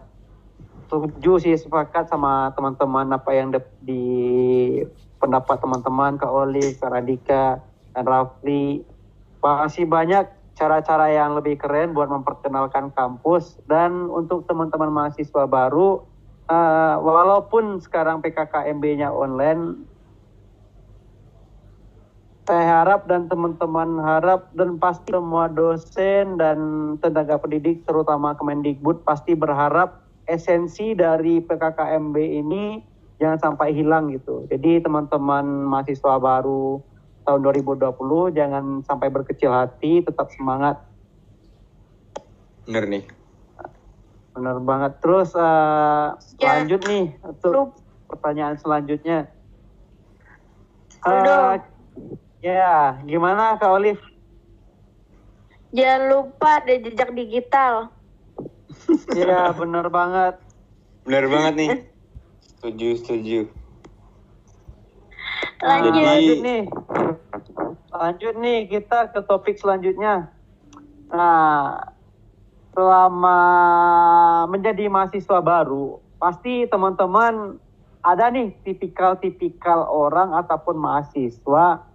Setuju sih sepakat sama teman-teman apa yang de- di pendapat teman-teman Kak Oli, Kak Radika, dan Rafli. Masih banyak cara-cara yang lebih keren buat memperkenalkan kampus dan untuk teman-teman mahasiswa baru eh, walaupun sekarang PKKMB-nya online saya harap dan teman-teman harap dan pasti semua dosen dan tenaga pendidik terutama Kemendikbud pasti berharap esensi dari PKKMB ini jangan sampai hilang gitu. Jadi teman-teman mahasiswa baru tahun 2020 jangan sampai berkecil hati, tetap semangat. Bener nih. Benar banget. Terus eh, Ya. lanjut nih untuk pertanyaan selanjutnya. Eh, Aduh. ya, gimana Kak Olive? Jangan lupa ada jejak digital. Iya, benar banget. Bener banget nih. Setuju, setuju. Nah, Lanjut. lanjut nih. Lanjut nih kita ke topik selanjutnya. Nah, selama menjadi mahasiswa baru, pasti teman-teman ada nih tipikal-tipikal orang ataupun mahasiswa.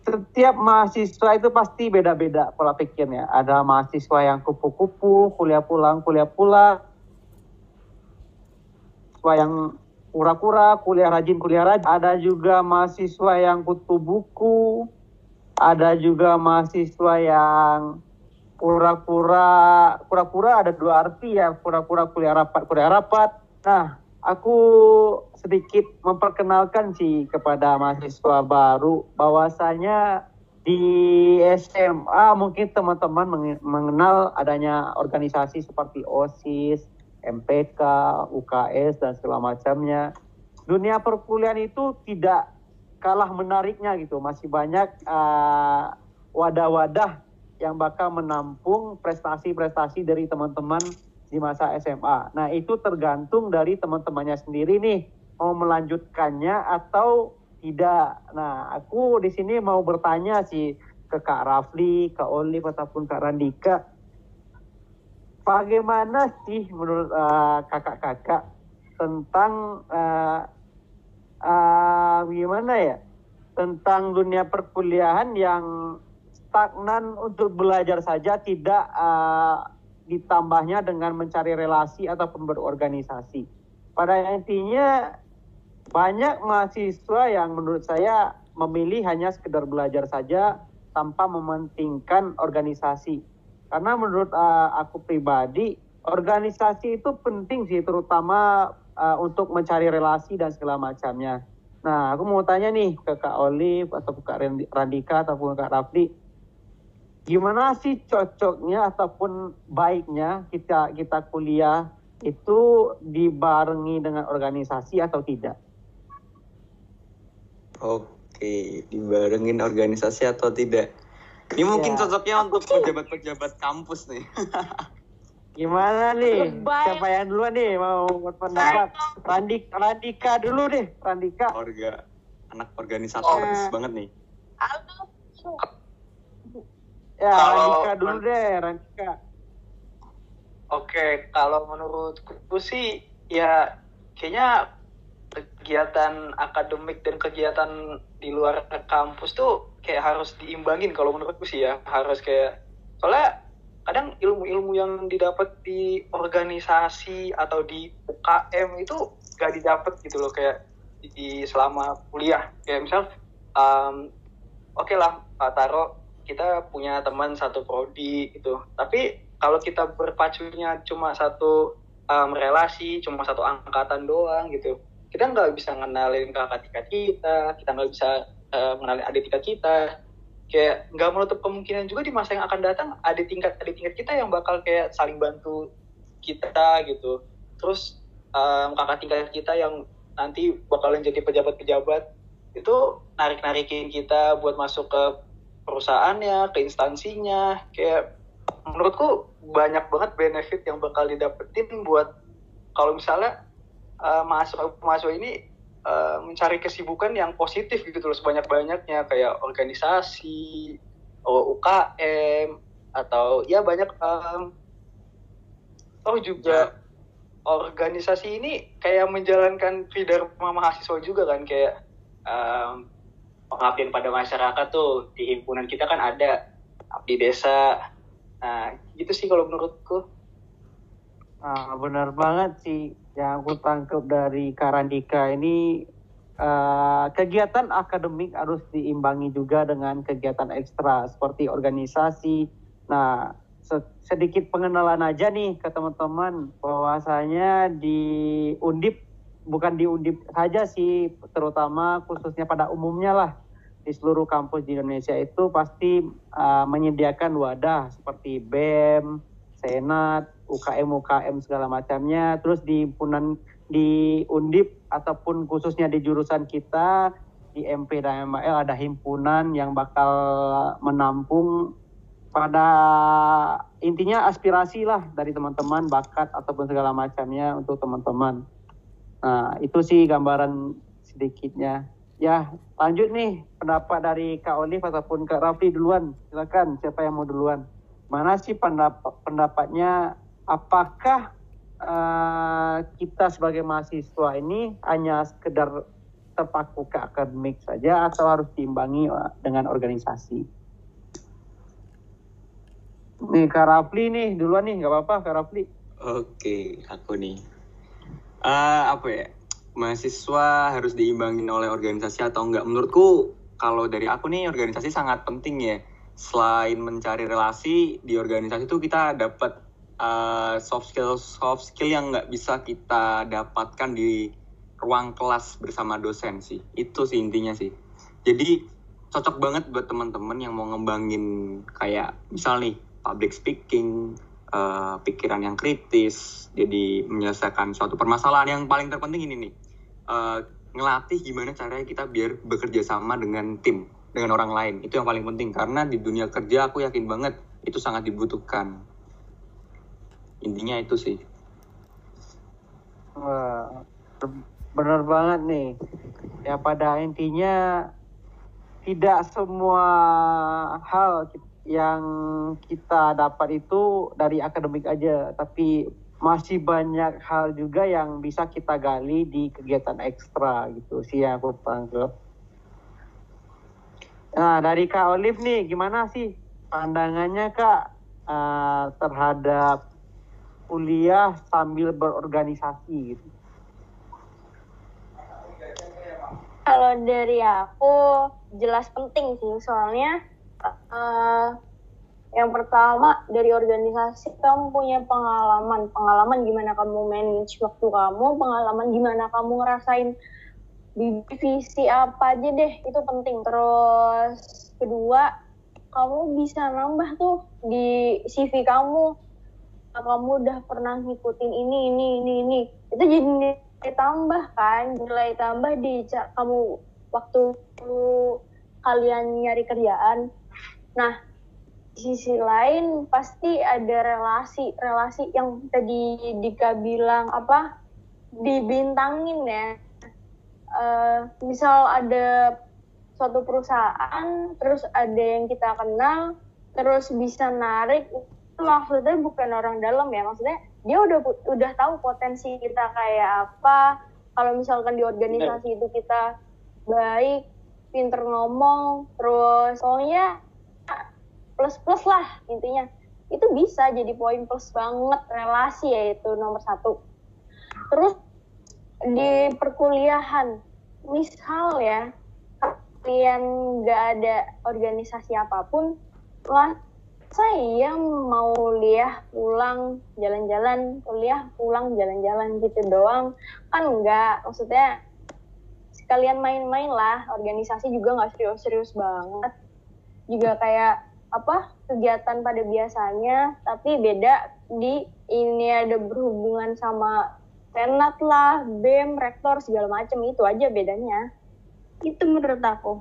Setiap mahasiswa itu pasti beda-beda pola pikirnya. Ada mahasiswa yang kupu-kupu, kuliah pulang, kuliah pulang. Mahasiswa yang kura-kura, kuliah rajin, kuliah rajin. Ada juga mahasiswa yang kutu buku. Ada juga mahasiswa yang pura-pura, pura-pura ada dua arti ya, pura-pura kuliah rapat, kuliah rapat. Nah, aku sedikit memperkenalkan sih kepada mahasiswa baru bahwasanya di SMA mungkin teman-teman menge- mengenal adanya organisasi seperti OSIS, MPK, UKS dan segala macamnya. Dunia perkuliahan itu tidak kalah menariknya gitu, masih banyak eh, wadah-wadah yang bakal menampung prestasi-prestasi dari teman-teman di masa SMA. Nah, itu tergantung dari teman-temannya sendiri nih mau melanjutkannya atau tidak. Nah, aku di sini mau bertanya sih ke Kak Rafli, Kak Olive ataupun Kak Randika. Bagaimana sih menurut eh, kakak-kakak tentang eh, eh, gimana ya? Tentang dunia perkuliahan yang stagnan untuk belajar saja tidak eh, ditambahnya dengan mencari relasi ataupun berorganisasi. Pada intinya banyak mahasiswa yang menurut saya memilih hanya sekedar belajar saja tanpa mementingkan organisasi. Karena menurut uh, aku pribadi, organisasi itu penting sih terutama uh, untuk mencari relasi dan segala macamnya. Nah, aku mau tanya nih ke Kak Olive atau ke Kak Randi- Randika ataupun Kak Rafli, gimana sih cocoknya ataupun baiknya kita kita kuliah itu dibarengi dengan organisasi atau tidak? Oke, dibarengin organisasi atau tidak? Ini mungkin Ya. cocoknya untuk pejabat-pejabat kampus nih. (laughs) Gimana nih? Lebay. Siapa yang duluan nih mau berpendapat? Randik, Randika dulu deh, Randika. Orga anak organisatoris Oh. banget nih. Ya, Kalau- Randika dulu deh, Randika. Oke, kalau menurutku sih ya kayaknya kegiatan akademik dan kegiatan di luar kampus tuh kayak harus diimbangin kalau menurutku sih ya harus kayak soalnya kadang ilmu-ilmu yang didapat di organisasi atau di UKM itu gak didapat gitu loh kayak di, selama kuliah kayak misal um, oke lah uh, taruh kita punya teman satu prodi gitu. Tapi kalau kita berpacunya cuma satu um, relasi cuma satu angkatan doang gitu kita nggak bisa ngenalin kakak tingkat kita kita nggak bisa uh, mengenalin adik tingkat kita. Kayak nggak menutup kemungkinan juga di masa yang akan datang ada tingkat adik tingkat kita yang bakal kayak saling bantu kita gitu. Terus um, kakak tingkat kita yang nanti bakalan jadi pejabat-pejabat itu narik-narikin kita buat masuk ke perusahaannya, ke instansinya, kayak menurutku banyak banget benefit yang bakal didapetin buat kalau misalnya uh, mahasiswa ini uh, mencari kesibukan yang positif gitu terus banyak banyaknya kayak organisasi UKM atau ya banyak um, oh juga ya. organisasi ini kayak menjalankan dharma mahasiswa juga kan. Kayak um, pengabdian pada masyarakat tuh di himpunan kita kan ada abdi desa. Nah gitu sih kalau menurutku. Ah benar banget sih. Yang aku tangkap dari Karandika ini uh, kegiatan akademik harus diimbangi juga dengan kegiatan ekstra seperti organisasi. Nah sedikit pengenalan aja nih ke teman-teman. Bahwasanya di Undip bukan di Undip saja sih, terutama khususnya pada umumnya lah di seluruh kampus di Indonesia itu pasti uh, menyediakan wadah seperti BEM, Senat, UKM UKM segala macamnya. Terus di himpunan di Undip ataupun khususnya di jurusan kita di MP dan ML ada himpunan yang bakal menampung pada intinya aspirasi lah dari teman-teman bakat ataupun segala macamnya untuk teman-teman. Nah, itu sih gambaran sedikitnya. Ya, lanjut nih pendapat dari Kak Olive ataupun Kak Rafli duluan. Silakan, siapa yang mau duluan? Mana sih pendapat pendapatnya? Apakah uh, kita sebagai mahasiswa ini hanya sekedar terpaku ke akademik saja atau harus diimbangi eh, dengan organisasi? Nih Kak Rafli nih duluan nih, nggak apa-apa Kak Rafli. Oke, aku nih uh, apa ya mahasiswa harus diimbangin oleh organisasi atau enggak? Menurutku kalau dari aku nih organisasi sangat penting ya. Selain mencari relasi di organisasi itu kita dapat uh, soft skill soft skill yang nggak bisa kita dapatkan di ruang kelas bersama dosen sih. Itu sih intinya sih. Jadi cocok banget buat teman-teman yang mau ngembangin kayak misal nih public speaking uh, pikiran yang kritis, jadi menyelesaikan suatu permasalahan yang paling terpenting ini nih, uh, ngelatih gimana caranya kita biar bekerja sama dengan tim, dengan orang lain. Itu yang paling penting karena di dunia kerja aku yakin banget itu sangat dibutuhkan. Intinya itu sih. Wah, benar banget nih. Ya pada intinya tidak semua hal yang kita dapat itu dari akademik aja, tapi masih banyak hal juga yang bisa kita gali di kegiatan ekstra gitu sih yang aku tangkap. Nah dari Kak Olive nih gimana sih pandangannya Kak uh, terhadap kuliah sambil berorganisasi gitu? Kalau dari aku jelas penting sih soalnya uh, yang pertama dari organisasi kamu punya pengalaman. Pengalaman gimana kamu manage waktu kamu pengalaman gimana kamu ngerasain di divisi apa aja deh itu penting. Terus kedua kamu bisa nambah tuh di CV kamu. Kamu udah pernah ngikutin ini ini ini ini. Itu jadi nilai tambah kan? Nilai tambah di kamu waktu kalian nyari kerjaan Nah, di sisi lain pasti ada relasi relasi yang tadi Dika bilang apa dibintangin ya. Uh, misal ada suatu perusahaan, terus ada yang kita kenal, terus bisa narik, maksudnya bukan orang dalam ya, maksudnya dia udah udah tahu potensi kita kayak apa. Kalau misalkan di organisasi itu kita baik, pinter ngomong, terus pokoknya plus plus lah intinya. Itu bisa jadi poin plus banget relasi ya itu nomor satu. Terus di perkuliahan misal ya kalian nggak ada organisasi apa pun lah saya mau kuliah pulang jalan-jalan kuliah pulang jalan-jalan gitu doang? Kan enggak maksudnya sekalian main-main lah organisasi juga nggak serius-serius banget juga kayak apa kegiatan pada biasanya tapi beda di ini ada berhubungan sama senat lah bem rektor segala macam itu aja bedanya. Itu menurut aku.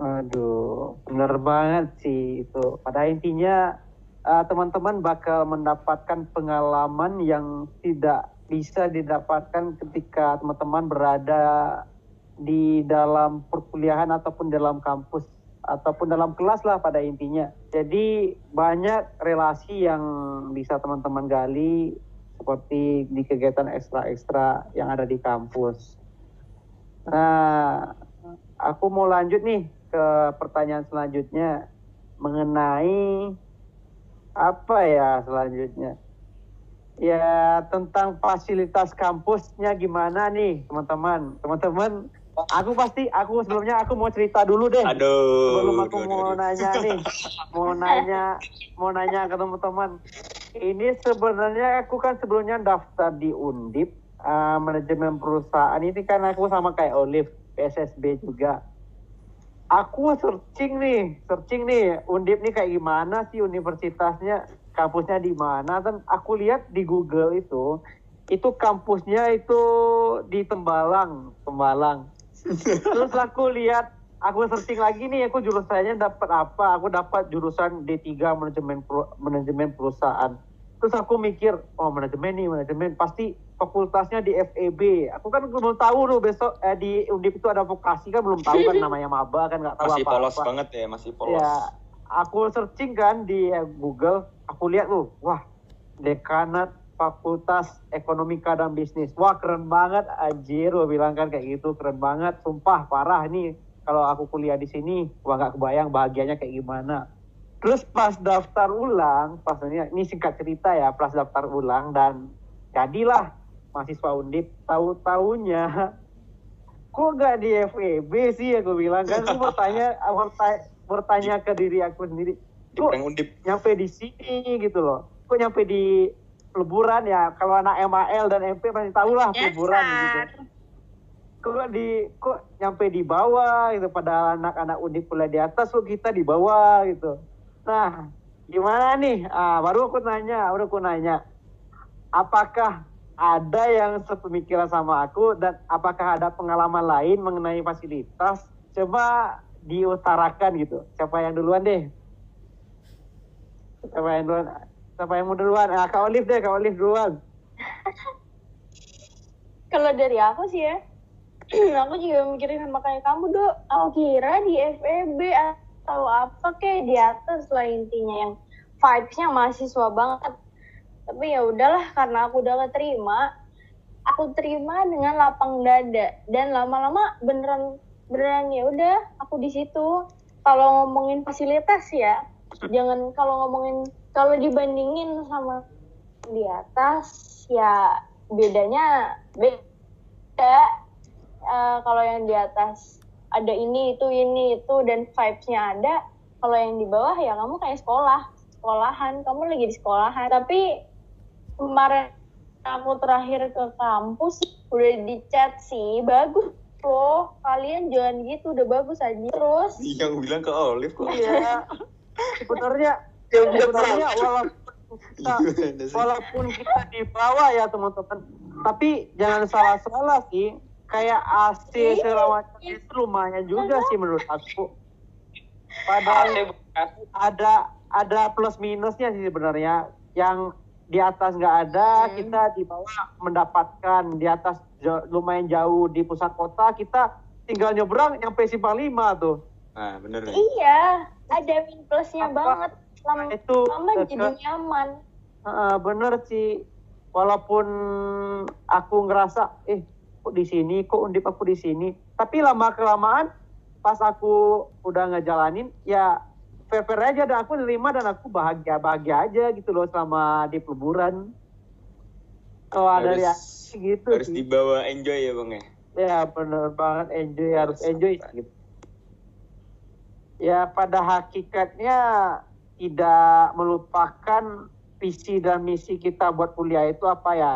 Aduh, bener banget sih itu. Pada intinya uh, teman-teman bakal mendapatkan pengalaman yang tidak bisa didapatkan ketika teman-teman berada di dalam perkuliahan ataupun dalam kampus ataupun dalam kelas lah pada intinya. Jadi banyak relasi yang bisa teman-teman gali seperti di kegiatan ekstra-ekstra yang ada di kampus. Nah, aku mau lanjut nih ke pertanyaan selanjutnya mengenai apa ya selanjutnya? Ya tentang fasilitas kampusnya gimana nih teman-teman? Teman-teman, aku pasti aku sebelumnya aku mau cerita dulu deh. Aduh. Sebelum aku aduh, mau aduh. nanya nih, mau nanya, mau nanya ke teman-teman. Ini sebenarnya aku kan sebelumnya daftar di Undip eh, manajemen perusahaan ini kan aku sama kayak Olive PSSB juga. Aku searching nih, searching nih Undip nih kayak gimana sih universitasnya, kampusnya di mana? Dan aku lihat di Google itu, itu kampusnya itu di Tembalang, Tembalang. Terus aku lihat, aku searching lagi nih, aku jurusannya dapat apa? Aku dapat jurusan D3 manajemen manajemen perusahaan. Terus aku mikir, oh manajemen nih, manajemen pasti fakultasnya di FEB. Aku kan belum tahu tuh besok eh, di Undip itu ada vokasi kan belum tahu kan (laughs) namanya maba kan nggak tahu Masih apa-apa. polos banget ya, masih polos. Ya, aku searching kan di eh, Google, aku lihat tuh, wah, dekanat Fakultas Ekonomika dan Bisnis. Wah, keren banget anjir, gua bilang kan kayak gitu, keren banget, sumpah parah nih. Kalau aku kuliah di sini, wah nggak kebayang bahagianya kayak gimana. Terus pas daftar ulang, pas ini, ini singkat cerita ya, pas daftar ulang dan jadilah mahasiswa undip. Tahu-taunya (laughs) kok gak di FEB sih aku bilang kan aku bertanya bertanya, bertanya ke diri aku sendiri Di kok nyampe di sini gitu loh kok nyampe di peleburan ya. Kalau anak MAL dan MP pasti tahu lah peleburan gitu. Kok di kok nyampe di bawah gitu. Padahal anak-anak undip kuliah di atas kok kita di bawah gitu. Nah gimana nih? Ah, baru aku nanya baru aku nanya. Apakah ada yang sepemikiran sama aku dan apakah ada pengalaman lain mengenai fasilitas? Coba diutarakan gitu. Siapa yang duluan deh? Siapa yang duluan siapa yang mau duluan ah, kak Olive deh kak Olive duluan (laughs) Kalau dari aku sih ya, (clears throat) aku juga mikirin sama kayak kamu dok. Aku kira di FEB atau apa kayak di atas lah intinya yang vibes-nya mahasiswa banget. Tapi ya udahlah karena aku udah keterima, aku terima dengan lapang dada dan lama-lama beneran beneran ya udah aku di situ. Kalau ngomongin fasilitas ya, jangan kalau ngomongin kalau dibandingin sama di atas ya bedanya beda. Eh, kalau yang di atas ada ini itu ini itu dan vibes-nya ada kalau yang di bawah ya kamu kayak sekolah sekolahan kamu lagi di sekolahan. Tapi kemarin aku terakhir ke kampus udah di chat sih bagus loh. Kalian jangan gitu udah bagus aja. Terus Yang bilang ke Olive kok. iya. Sebenarnya sebenarnya walaupun kita walaupun kita di bawah ya teman-teman tapi jangan salah-salah sih kayak AC Iya. segala macam itu lumayan juga sih menurut aku padahal bukan. ada ada plus minusnya sih sebenarnya yang di atas nggak ada Hmm. kita di bawah mendapatkan di atas ja- lumayan jauh di pusat kota kita tinggal nyebrang nyampe simpang lima tuh Nah, bener nih. iya ada min plusnya Apa? banget lama itu lama ke- jadi nyaman. Heeh, bener sih. Walaupun aku ngerasa eh kok di sini? Kok undip aku di sini? Tapi lama kelamaan pas aku udah ngejalanin ya fair fair aja dan aku nerima dan aku bahagia bahagia aja gitu loh selama di peleburan kalau ada reaksi gitu Harus sih. dibawa enjoy ya bang ya. ya bener banget enjoy harus Harus enjoy gitu. Ya pada hakikatnya tidak melupakan visi dan misi kita buat kuliah itu apa ya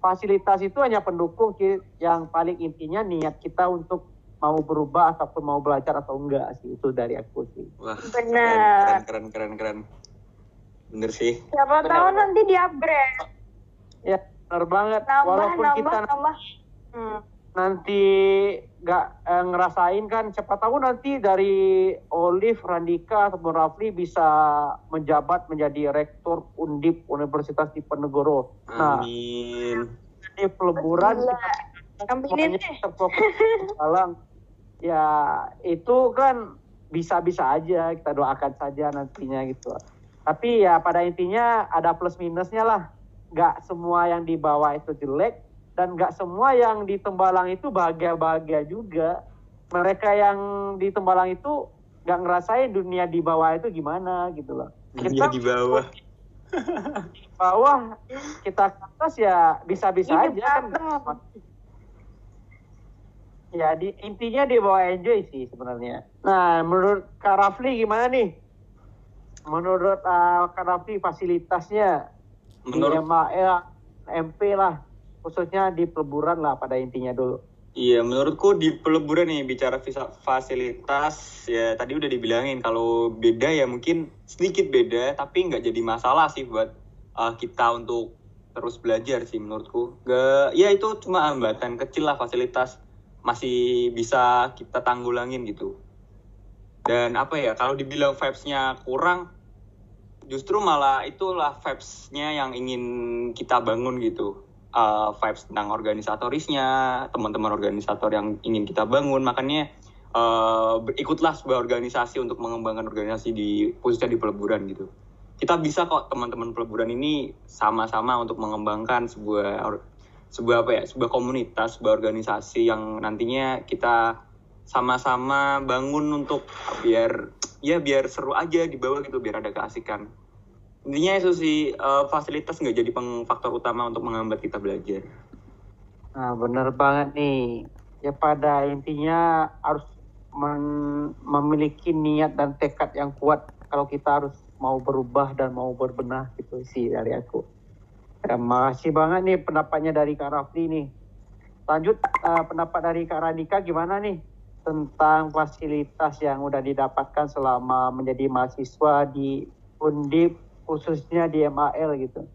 fasilitas itu hanya pendukung yang paling intinya niat kita untuk mau berubah ataupun mau belajar atau enggak sih itu dari aku sih Wah, Benar. keren, keren, keren, keren. Bener sih. Siapa Benar, tahu nanti di upgrade. ya benar banget Nambah, walaupun nambah, kita nambah. Hmm. Nanti nggak eh, ngerasain kan siapa tahu nanti dari Olive Randika ataupun Rafli bisa menjabat menjadi rektor Undip Universitas Diponegoro. Nah, Amin. ini peleburan deh. terfokus Malang. Ya itu kan bisa-bisa aja kita doakan saja nantinya gitu. Tapi ya pada intinya ada plus minusnya lah. Nggak semua yang di bawah itu jelek dan nggak semua yang di Tembalang itu bahagia-bahagia juga. Mereka yang di Tembalang itu nggak ngerasain dunia di bawah itu gimana gitu loh. Dunia di bawah. (laughs) bawah kita ke atas ya bisa-bisa aja kan. Ya di, intinya di bawah enjoy sih sebenarnya. Nah menurut Kak Rafli gimana nih? Menurut uh, Kak Rafli fasilitasnya Menurut di MAL, MP lah khususnya di peleburan lah pada intinya dulu. Iya, menurutku di peleburan nih bicara fasilitas ya tadi udah dibilangin kalau beda ya mungkin sedikit beda tapi nggak jadi masalah sih buat uh, kita untuk terus belajar sih menurutku. Gak, ya itu cuma hambatan kecil lah fasilitas masih bisa kita tanggulangin gitu. Dan apa ya kalau dibilang vibes-nya kurang justru malah itulah vibes-nya yang ingin kita bangun gitu uh, vibes tentang organisatorisnya, teman-teman organisator yang ingin kita bangun. Makanya uh, ikutlah sebuah organisasi untuk mengembangkan organisasi di khususnya di peleburan gitu. Kita bisa kok teman-teman peleburan ini sama-sama untuk mengembangkan sebuah sebuah apa ya, sebuah komunitas, sebuah organisasi yang nantinya kita sama-sama bangun untuk biar ya biar seru aja di bawah gitu, biar ada keasikan intinya itu sih eh, fasilitas nggak jadi peng- faktor utama untuk menghambat kita belajar Nah bener banget nih. Ya pada intinya harus memiliki niat dan tekad yang kuat kalau kita harus mau berubah dan mau berbenah gitu sih dari aku. Ya, makasih banget nih pendapatnya dari Kak Rafli nih. Lanjut eh, pendapat dari Kak Radika gimana nih tentang fasilitas yang udah didapatkan selama menjadi mahasiswa di Undip khususnya di MAL gitu.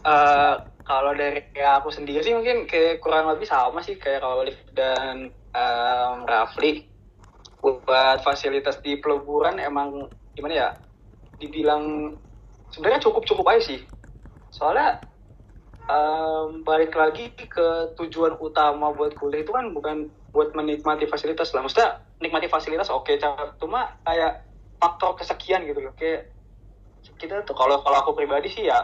Eh, kalau dari aku sendiri sih mungkin kayak kurang lebih sama sih kayak Olive dan em, Rafli. Buat fasilitas di peleburan emang gimana ya dibilang sebenarnya cukup cukup aja sih. Soalnya em, balik lagi ke tujuan utama buat kuliah itu kan bukan buat menikmati fasilitas lah. Maksudnya nikmati fasilitas oke cuma kayak faktor kesekian gitu loh. Kayak kita tuh kalau kalau aku pribadi sih ya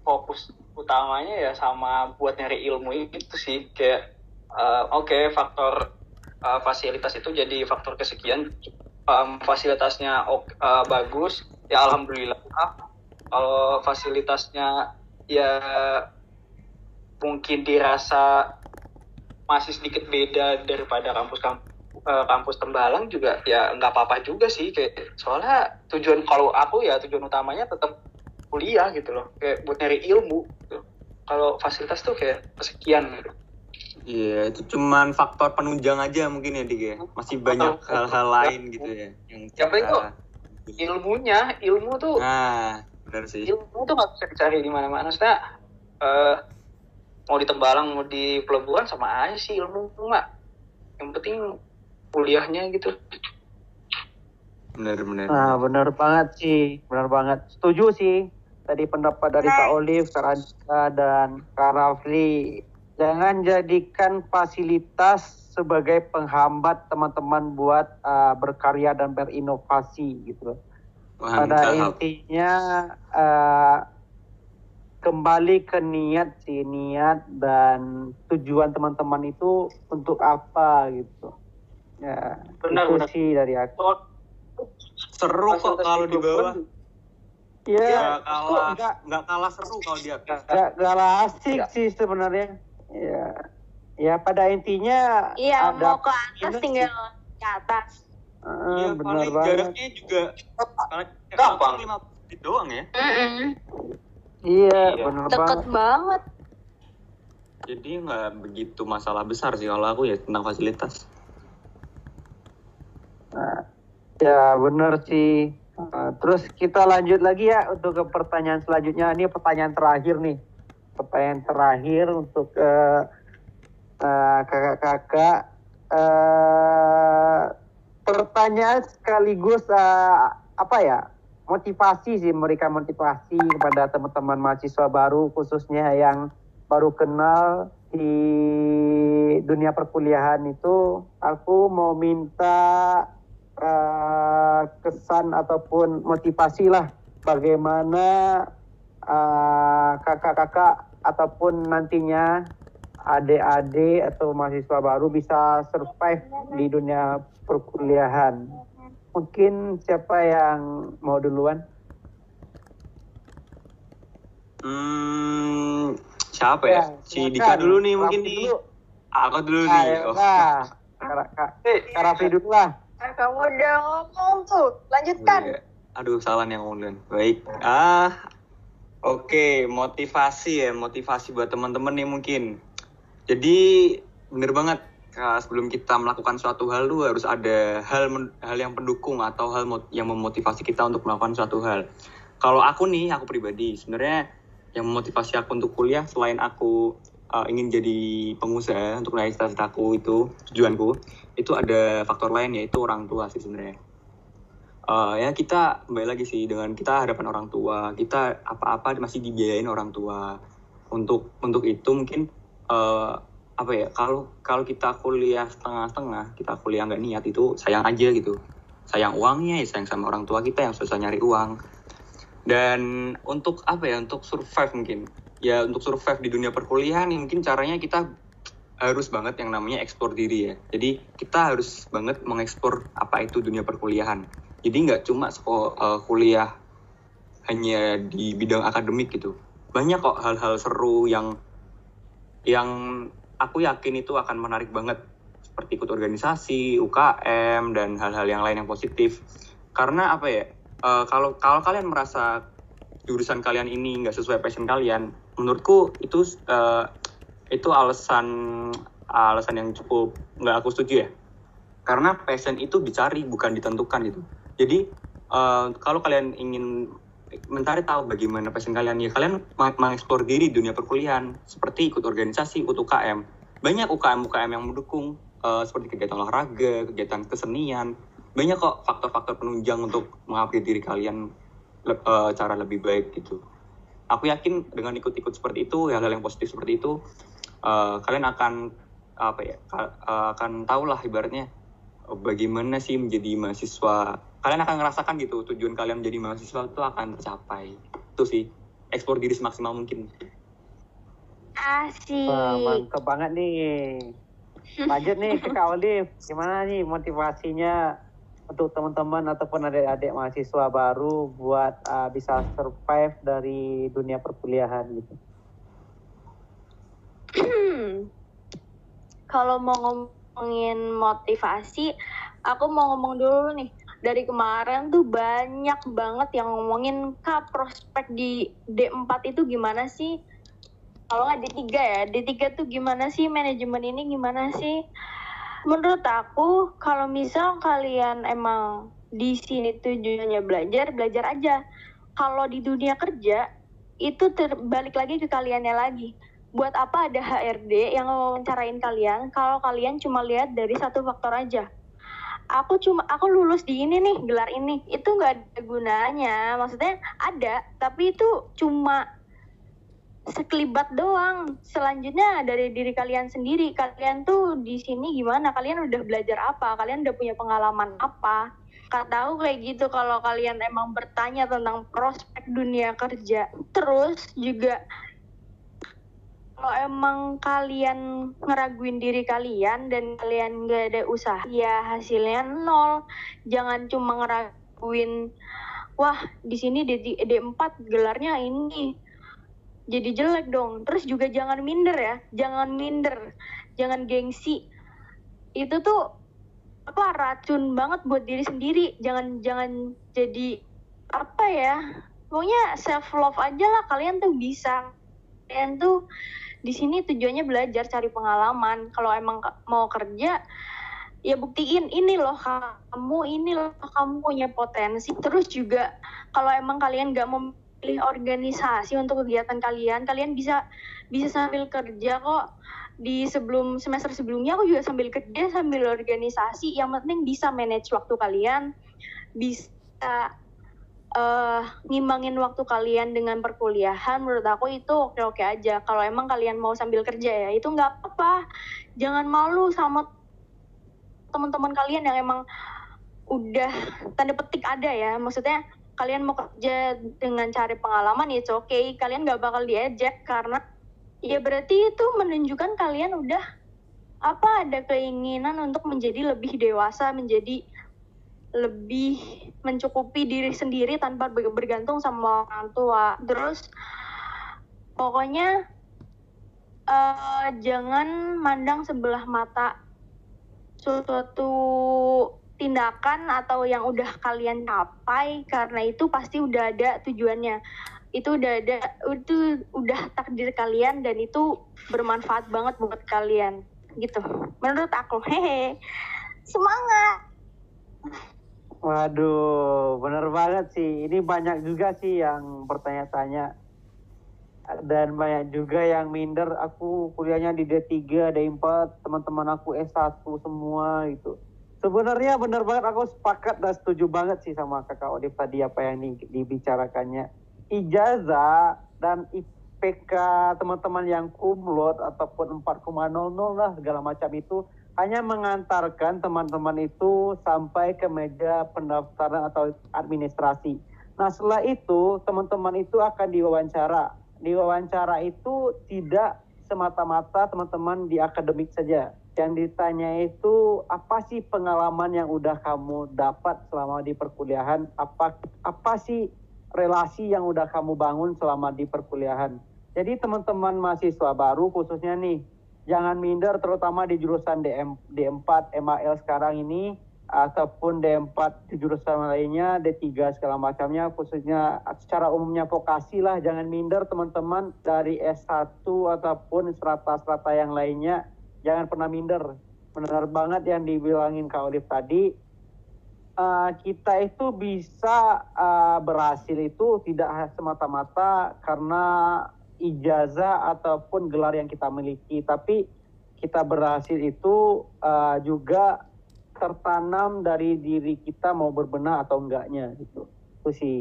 fokus utamanya ya sama buat nyari ilmu itu sih. Kayak eh, oke faktor eh, fasilitas itu jadi faktor kesekian. Em, fasilitasnya eh, bagus ya alhamdulillah. Kalau fasilitasnya ya mungkin dirasa masih sedikit beda daripada kampus kampus kampus Tembalang juga ya nggak apa-apa juga sih kayak soalnya tujuan kalau aku ya tujuan utamanya tetap kuliah gitu loh kayak buat nyari ilmu gitu. kalau fasilitas tuh kayak kesekian gitu. Iya itu cuman faktor penunjang aja mungkin ya dik ya. Masih banyak Atau- hal-hal lain gitu ya yang Yang penting kita- ilmunya ilmu tuh nah benar sih. ilmu tuh nggak bisa dicari di mana-mana. Maksudnya eh, mau di Tembalang mau di pelabuhan sama aja sih ilmu mak yang penting kuliahnya gitu benar-benar Nah, benar banget sih, benar banget. Setuju sih tadi pendapat dari Kak Olive, Kak Radika, dan Kak Rafli. Jangan jadikan fasilitas sebagai penghambat teman-teman buat uh, berkarya dan berinovasi gitu loh. Pada mantap intinya uh, kembali ke niat sih, niat dan tujuan teman-teman itu untuk apa gitu. Ya, Benar, itu benar. sih dari aku. Soal seru kok kalau di bawah Iya, nggak kalah nggak nggak kalah seru kalau di atas nggak nggak asik Ya. sih sebenarnya. Ya, ya pada intinya Iya, ada mau ke atas tinggal ke atas. Iya, benar paling banget. jaraknya juga Gampang. lima menit doang ya. Mm-mm. Iya, Iya. benar Deket banget. banget. Jadi nggak begitu masalah besar sih kalau aku ya tentang fasilitas. Ya benar sih. Nah, terus kita lanjut lagi ya untuk ke pertanyaan selanjutnya. Ini pertanyaan terakhir nih. Pertanyaan terakhir untuk eh, eh, kakak-kakak. Eh, pertanyaan sekaligus eh, apa ya? Motivasi sih memberikan motivasi kepada teman-teman mahasiswa baru khususnya yang baru kenal di dunia perkuliahan itu. Aku mau minta eh, kesan ataupun motivasi lah bagaimana eh, kakak-kakak ataupun nantinya adik-adik atau mahasiswa baru bisa survive di dunia perkuliahan. Mungkin siapa yang mau duluan? Hmm, siapa ya? si silakan. Dika dulu nih mungkin nih. dulu. Aku dulu Ah, nih. ya Oh. udah. Kak, Raffi dulu lah. Eh, kamu udah ngomong tuh, lanjutkan. Iya. Aduh, salah yang ngomong. Baik. Ah, oke, motivasi ya, motivasi buat teman-teman nih mungkin. Jadi bener banget. Kak, sebelum kita melakukan suatu hal tuh harus ada hal hal yang pendukung atau hal yang memotivasi kita untuk melakukan suatu hal. Kalau aku nih, aku pribadi sebenarnya yang memotivasi aku untuk kuliah selain aku uh, ingin jadi pengusaha untuk meraih cita-citaku itu tujuanku itu ada faktor lain yaitu orang tua sih sebenarnya. Eh, ya kita kembali lagi sih dengan kita hadapan orang tua kita apa-apa masih dibiayain orang tua. Untuk untuk itu mungkin eh, apa ya kalau kalau kita kuliah setengah-setengah kita kuliah nggak niat itu sayang aja gitu. Sayang uangnya ya sayang sama orang tua kita yang susah nyari uang. Dan untuk apa ya untuk survive mungkin ya untuk survive di dunia perkuliahan mungkin caranya kita harus banget yang namanya ekspor diri ya. Jadi kita harus banget mengekspor apa itu dunia perkuliahan. Jadi nggak cuma sekolah eh, kuliah hanya di bidang akademik gitu. Banyak kok hal-hal seru yang yang aku yakin itu akan menarik banget. Seperti ikut organisasi UKM dan hal-hal yang lain yang positif. Karena apa ya eh, kalau kalau kalian merasa jurusan kalian ini nggak sesuai passion kalian menurutku itu eh, itu alasan alasan yang cukup nggak aku setuju ya. Karena passion itu dicari bukan ditentukan gitu. Jadi eh, kalau kalian ingin mencari tahu bagaimana passion kalian ya kalian meng- mengeksplor diri di dunia perkuliahan seperti ikut organisasi ikut UKM banyak UKM UKM yang mendukung eh, seperti kegiatan olahraga kegiatan kesenian. Banyak kok faktor-faktor penunjang untuk mengupgrade diri kalian eh, cara lebih baik gitu aku yakin dengan ikut-ikut seperti itu hal-hal yang positif seperti itu eh, kalian akan apa ya ka- eh, akan tahu lah ibaratnya eh, bagaimana sih menjadi mahasiswa kalian akan ngerasakan gitu tujuan kalian menjadi mahasiswa itu akan tercapai itu sih ekspor diri semaksimal mungkin Asik. Wah, mantap banget nih. Lanjut nih ke Kak Olive. Gimana nih motivasinya untuk teman-teman ataupun adik-adik mahasiswa baru buat uh, bisa survive dari dunia perkuliahan gitu. Kalau mau ngomongin motivasi, aku mau ngomong dulu nih. Dari kemarin tuh banyak banget yang ngomongin kak prospek di D4 itu gimana sih? Kalau nggak D3 ya, D3 tuh gimana sih manajemen ini gimana sih? Menurut aku kalau misal kalian emang di sini tujuannya belajar, belajar aja. Kalau di dunia kerja itu terbalik lagi ke kaliannya lagi. Buat apa ada HRD yang wawancarain kalian kalau kalian cuma lihat dari satu faktor aja? Aku cuma aku lulus di ini nih gelar ini. Itu nggak ada gunanya. Maksudnya ada tapi itu cuma sekelibat doang. Selanjutnya dari diri kalian sendiri kalian tuh di sini gimana? Kalian udah belajar apa? Kalian udah punya pengalaman apa? Kak tahu kayak gitu kalau kalian emang bertanya tentang prospek dunia kerja. Terus juga kalau emang kalian ngeraguin diri kalian dan kalian gak ada usaha ya hasilnya nol. Jangan cuma ngeraguin wah di sini D, D4 gelarnya ini jadi jelek dong. Terus juga jangan minder ya. Jangan minder. Jangan gengsi. Itu tuh apa racun banget buat diri sendiri. Jangan jangan jadi apa ya. Pokoknya self love aja lah. Kalian tuh bisa. Kalian tuh di sini tujuannya belajar cari pengalaman. Kalau emang mau kerja ya buktiin ini loh kamu ini loh kamu punya potensi. Terus juga kalau emang kalian nggak memilih organisasi untuk kegiatan kalian. Kalian bisa bisa sambil kerja kok. Di sebelum semester sebelumnya aku juga sambil kerja sambil organisasi. Yang penting bisa manage waktu kalian. Bisa eh ngimbangin waktu kalian dengan perkuliahan. Menurut aku itu oke-oke aja. Kalau emang kalian mau sambil kerja ya itu nggak apa-apa. Jangan malu sama teman-teman kalian yang emang udah tanda petik ada ya. Maksudnya kalian mau kerja dengan cari pengalaman ya oke kalian nggak bakal diejek karena ya berarti itu menunjukkan kalian udah apa ada keinginan untuk menjadi lebih dewasa menjadi lebih mencukupi diri sendiri tanpa ber- bergantung sama orang tua. Terus pokoknya eh, jangan mandang sebelah mata suatu tindakan atau yang udah kalian capai karena itu pasti udah ada tujuannya. Itu udah ada itu udah takdir kalian dan itu bermanfaat banget buat kalian gitu. Menurut aku. Hehe. Semangat. Waduh, bener banget sih. Ini banyak juga sih yang bertanya-tanya. Dan banyak juga yang minder, aku kuliahnya di D3, D4, teman-teman aku S1 semua gitu. Sebenarnya bener banget, aku sepakat dan setuju banget sih sama kakak Odif tadi apa yang di- dibicarakannya. Ijazah dan IPK teman-teman yang kumlot ataupun 4,00 lah segala macam itu hanya mengantarkan teman-teman itu sampai ke meja pendaftaran atau administrasi. Nah setelah itu teman-teman itu akan diwawancara. Diwawancara itu tidak semata-mata teman-teman di akademik saja. Yang ditanya itu apa sih pengalaman yang udah kamu dapat selama di perkuliahan? Apa apa sih relasi yang udah kamu bangun selama di perkuliahan? Jadi teman-teman mahasiswa baru khususnya nih jangan minder terutama di jurusan DM, D4 MAL sekarang ini ataupun D4 di jurusan lainnya D3 segala macamnya khususnya secara umumnya vokasi lah jangan minder teman-teman dari S1 ataupun strata-strata yang lainnya jangan pernah minder benar banget yang dibilangin Kak Olive tadi Uh, kita itu bisa uh, berhasil itu tidak semata-mata karena ijazah ataupun gelar yang kita miliki, tapi kita berhasil itu uh, juga tertanam dari diri kita mau berbenah atau enggaknya gitu. Itu sih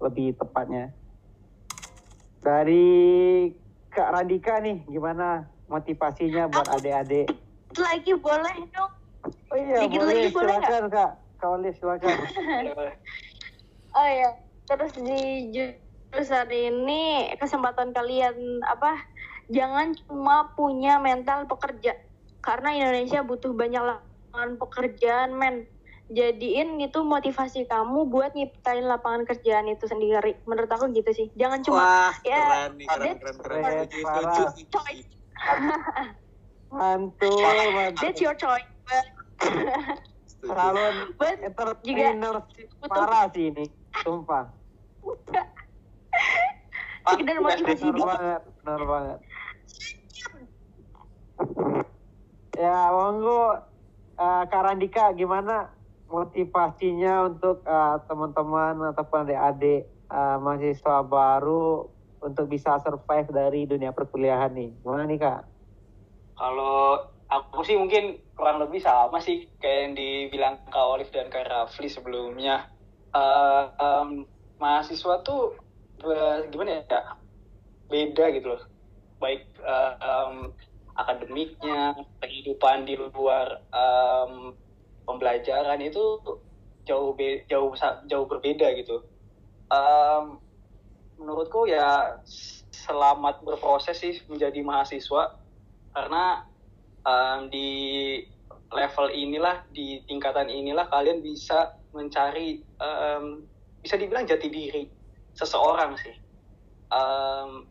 lebih tepatnya. Dari Kak Radika nih, gimana motivasinya buat adik-adik? Lagi boleh dong. Oh iya, Dikit boleh, lagi boleh silakan Kak. Kak Olive silakan. (laughs) Oh ya, terus di jurusan ini kesempatan kalian apa? Jangan cuma punya mental pekerja, karena Indonesia butuh banyak lapangan pekerjaan, men. Jadiin itu motivasi kamu buat nyiptain lapangan kerjaan itu sendiri. Menurut aku gitu sih. Jangan cuma Wah, ya, keren nih, keren, keren, keren. Keren, setuju, Coy. setuju. Mantul, mantul. that's your choice. Calon but entrepreneur parah sih ini, sumpah. (laughs) sekedar motivasi Benar banget, benar banget. Ya, monggo eh, Kak Randika gimana motivasinya untuk eh, teman-teman ataupun adik-adik eh, mahasiswa baru untuk bisa survive dari dunia perkuliahan nih? Gimana nih Kak? Kalau aku sih mungkin kurang lebih sama sih kayak yang dibilang Kak Olive dan Kak Rafli sebelumnya. Eh, em, mahasiswa tuh be- gimana ya beda gitu loh. Baik eh, em, akademiknya, kehidupan di luar em, pembelajaran itu jauh jauh jauh berbeda gitu. Em, menurutku ya selamat berproses sih menjadi mahasiswa. Karena um, di level inilah di tingkatan inilah kalian bisa mencari um, bisa dibilang jati diri seseorang sih. Um,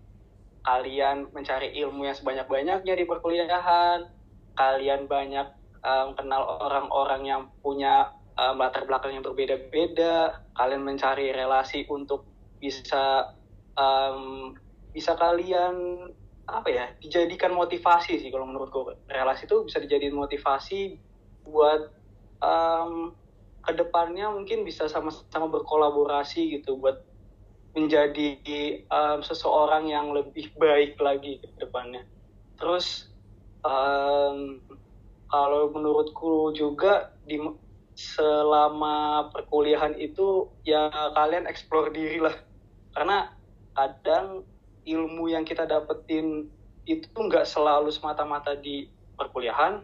kalian mencari ilmu yang sebanyak-banyaknya di perkuliahan kalian banyak um, kenal orang-orang yang punya um, latar belakang yang berbeda-beda kalian mencari relasi untuk bisa um, bisa kalian apa ya dijadikan motivasi sih kalau menurutku relasi itu bisa dijadikan motivasi buat um, ke depannya mungkin bisa sama-sama berkolaborasi gitu buat menjadi um, seseorang yang lebih baik lagi ke depannya. Terus um, kalau menurutku juga di selama perkuliahan itu ya kalian eksplor diri lah karena kadang ilmu yang kita dapetin itu nggak selalu semata-mata di perkuliahan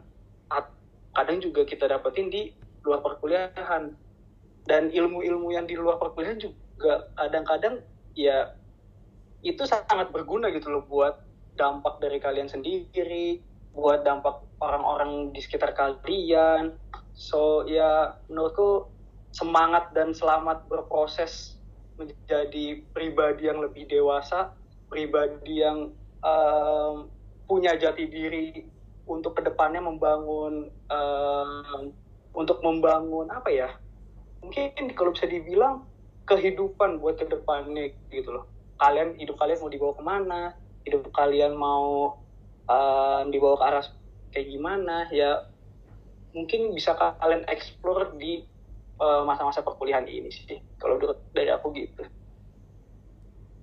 kadang juga kita dapetin di luar perkuliahan. Dan ilmu-ilmu yang di luar perkuliahan juga kadang-kadang ya itu sangat berguna gitu loh buat dampak dari kalian sendiri buat dampak orang-orang di sekitar kalian. So ya menurutku semangat dan selamat berproses menjadi pribadi yang lebih dewasa pribadi yang um, punya jati diri untuk ke depannya membangun um, untuk membangun apa ya mungkin kalau bisa dibilang kehidupan buat ke depannya gitu loh. Kalian hidup kalian mau dibawa ke mana? Hidup kalian mau uh, dibawa ke arah kayak gimana? Ya mungkin bisa kalian explore di masa-masa perkuliahan ini sih kalau dari aku gitu.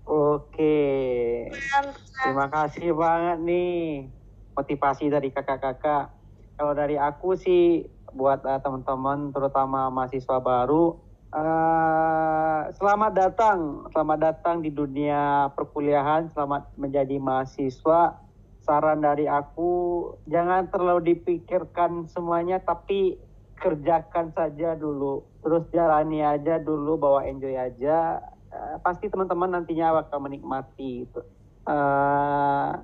Oke. Terima kasih banget nih motivasi dari kakak-kakak. Kalau dari aku sih buat uh, teman-teman terutama mahasiswa baru Uh, selamat datang, selamat datang di dunia perkuliahan, selamat menjadi mahasiswa. Saran dari aku, jangan terlalu dipikirkan semuanya, tapi kerjakan saja dulu. Terus jalani aja dulu, bawa enjoy aja. Uh, pasti teman-teman nantinya bakal menikmati. Gitu. Uh,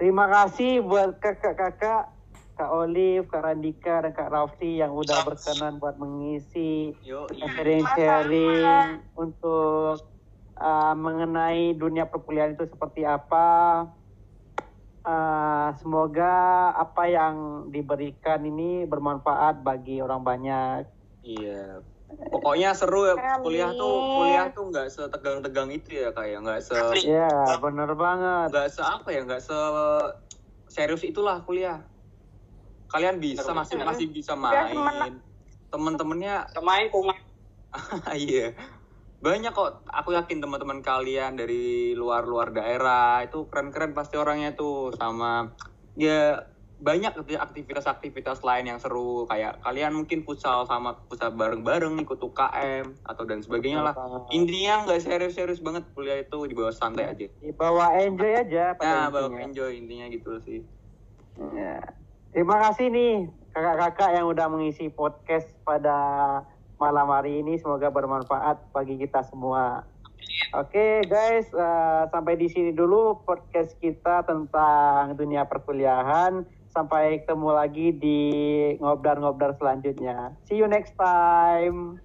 terima kasih buat kakak-kakak Kak Olive, Kak Randika, dan Kak Raffi yang udah berkenan buat mengisi sharing-sharing untuk uh, mengenai dunia perkuliahan itu seperti apa. Uh, semoga apa yang diberikan ini bermanfaat bagi orang banyak. Iya. Pokoknya seru ya kuliah tuh kuliah tuh nggak setegang-tegang itu ya kayak ya. nggak se. Iya bener banget. Nggak se apa ya nggak se serius itulah kuliah kalian bisa masih masih bisa main temen-temennya main kok (laughs) iya banyak kok. Aku yakin teman-teman kalian dari luar-luar daerah itu keren-keren pasti orangnya tuh. Sama ya banyak aktivitas-aktivitas lain yang seru. Kayak kalian mungkin futsal sama futsal bareng-bareng ikut UKM atau dan sebagainya lah. Intinya nggak serius-serius banget kuliah itu di bawah santai aja. Di bawah enjoy aja nah bawa enjoy intinya gitu sih. Ya. Terima kasih nih kakak-kakak yang udah mengisi podcast pada malam hari ini. Semoga bermanfaat bagi kita semua. Oke okay, guys, uh, sampai di sini dulu podcast kita tentang dunia perkuliahan. Sampai ketemu lagi di ngobrol-ngobrol selanjutnya. See you next time.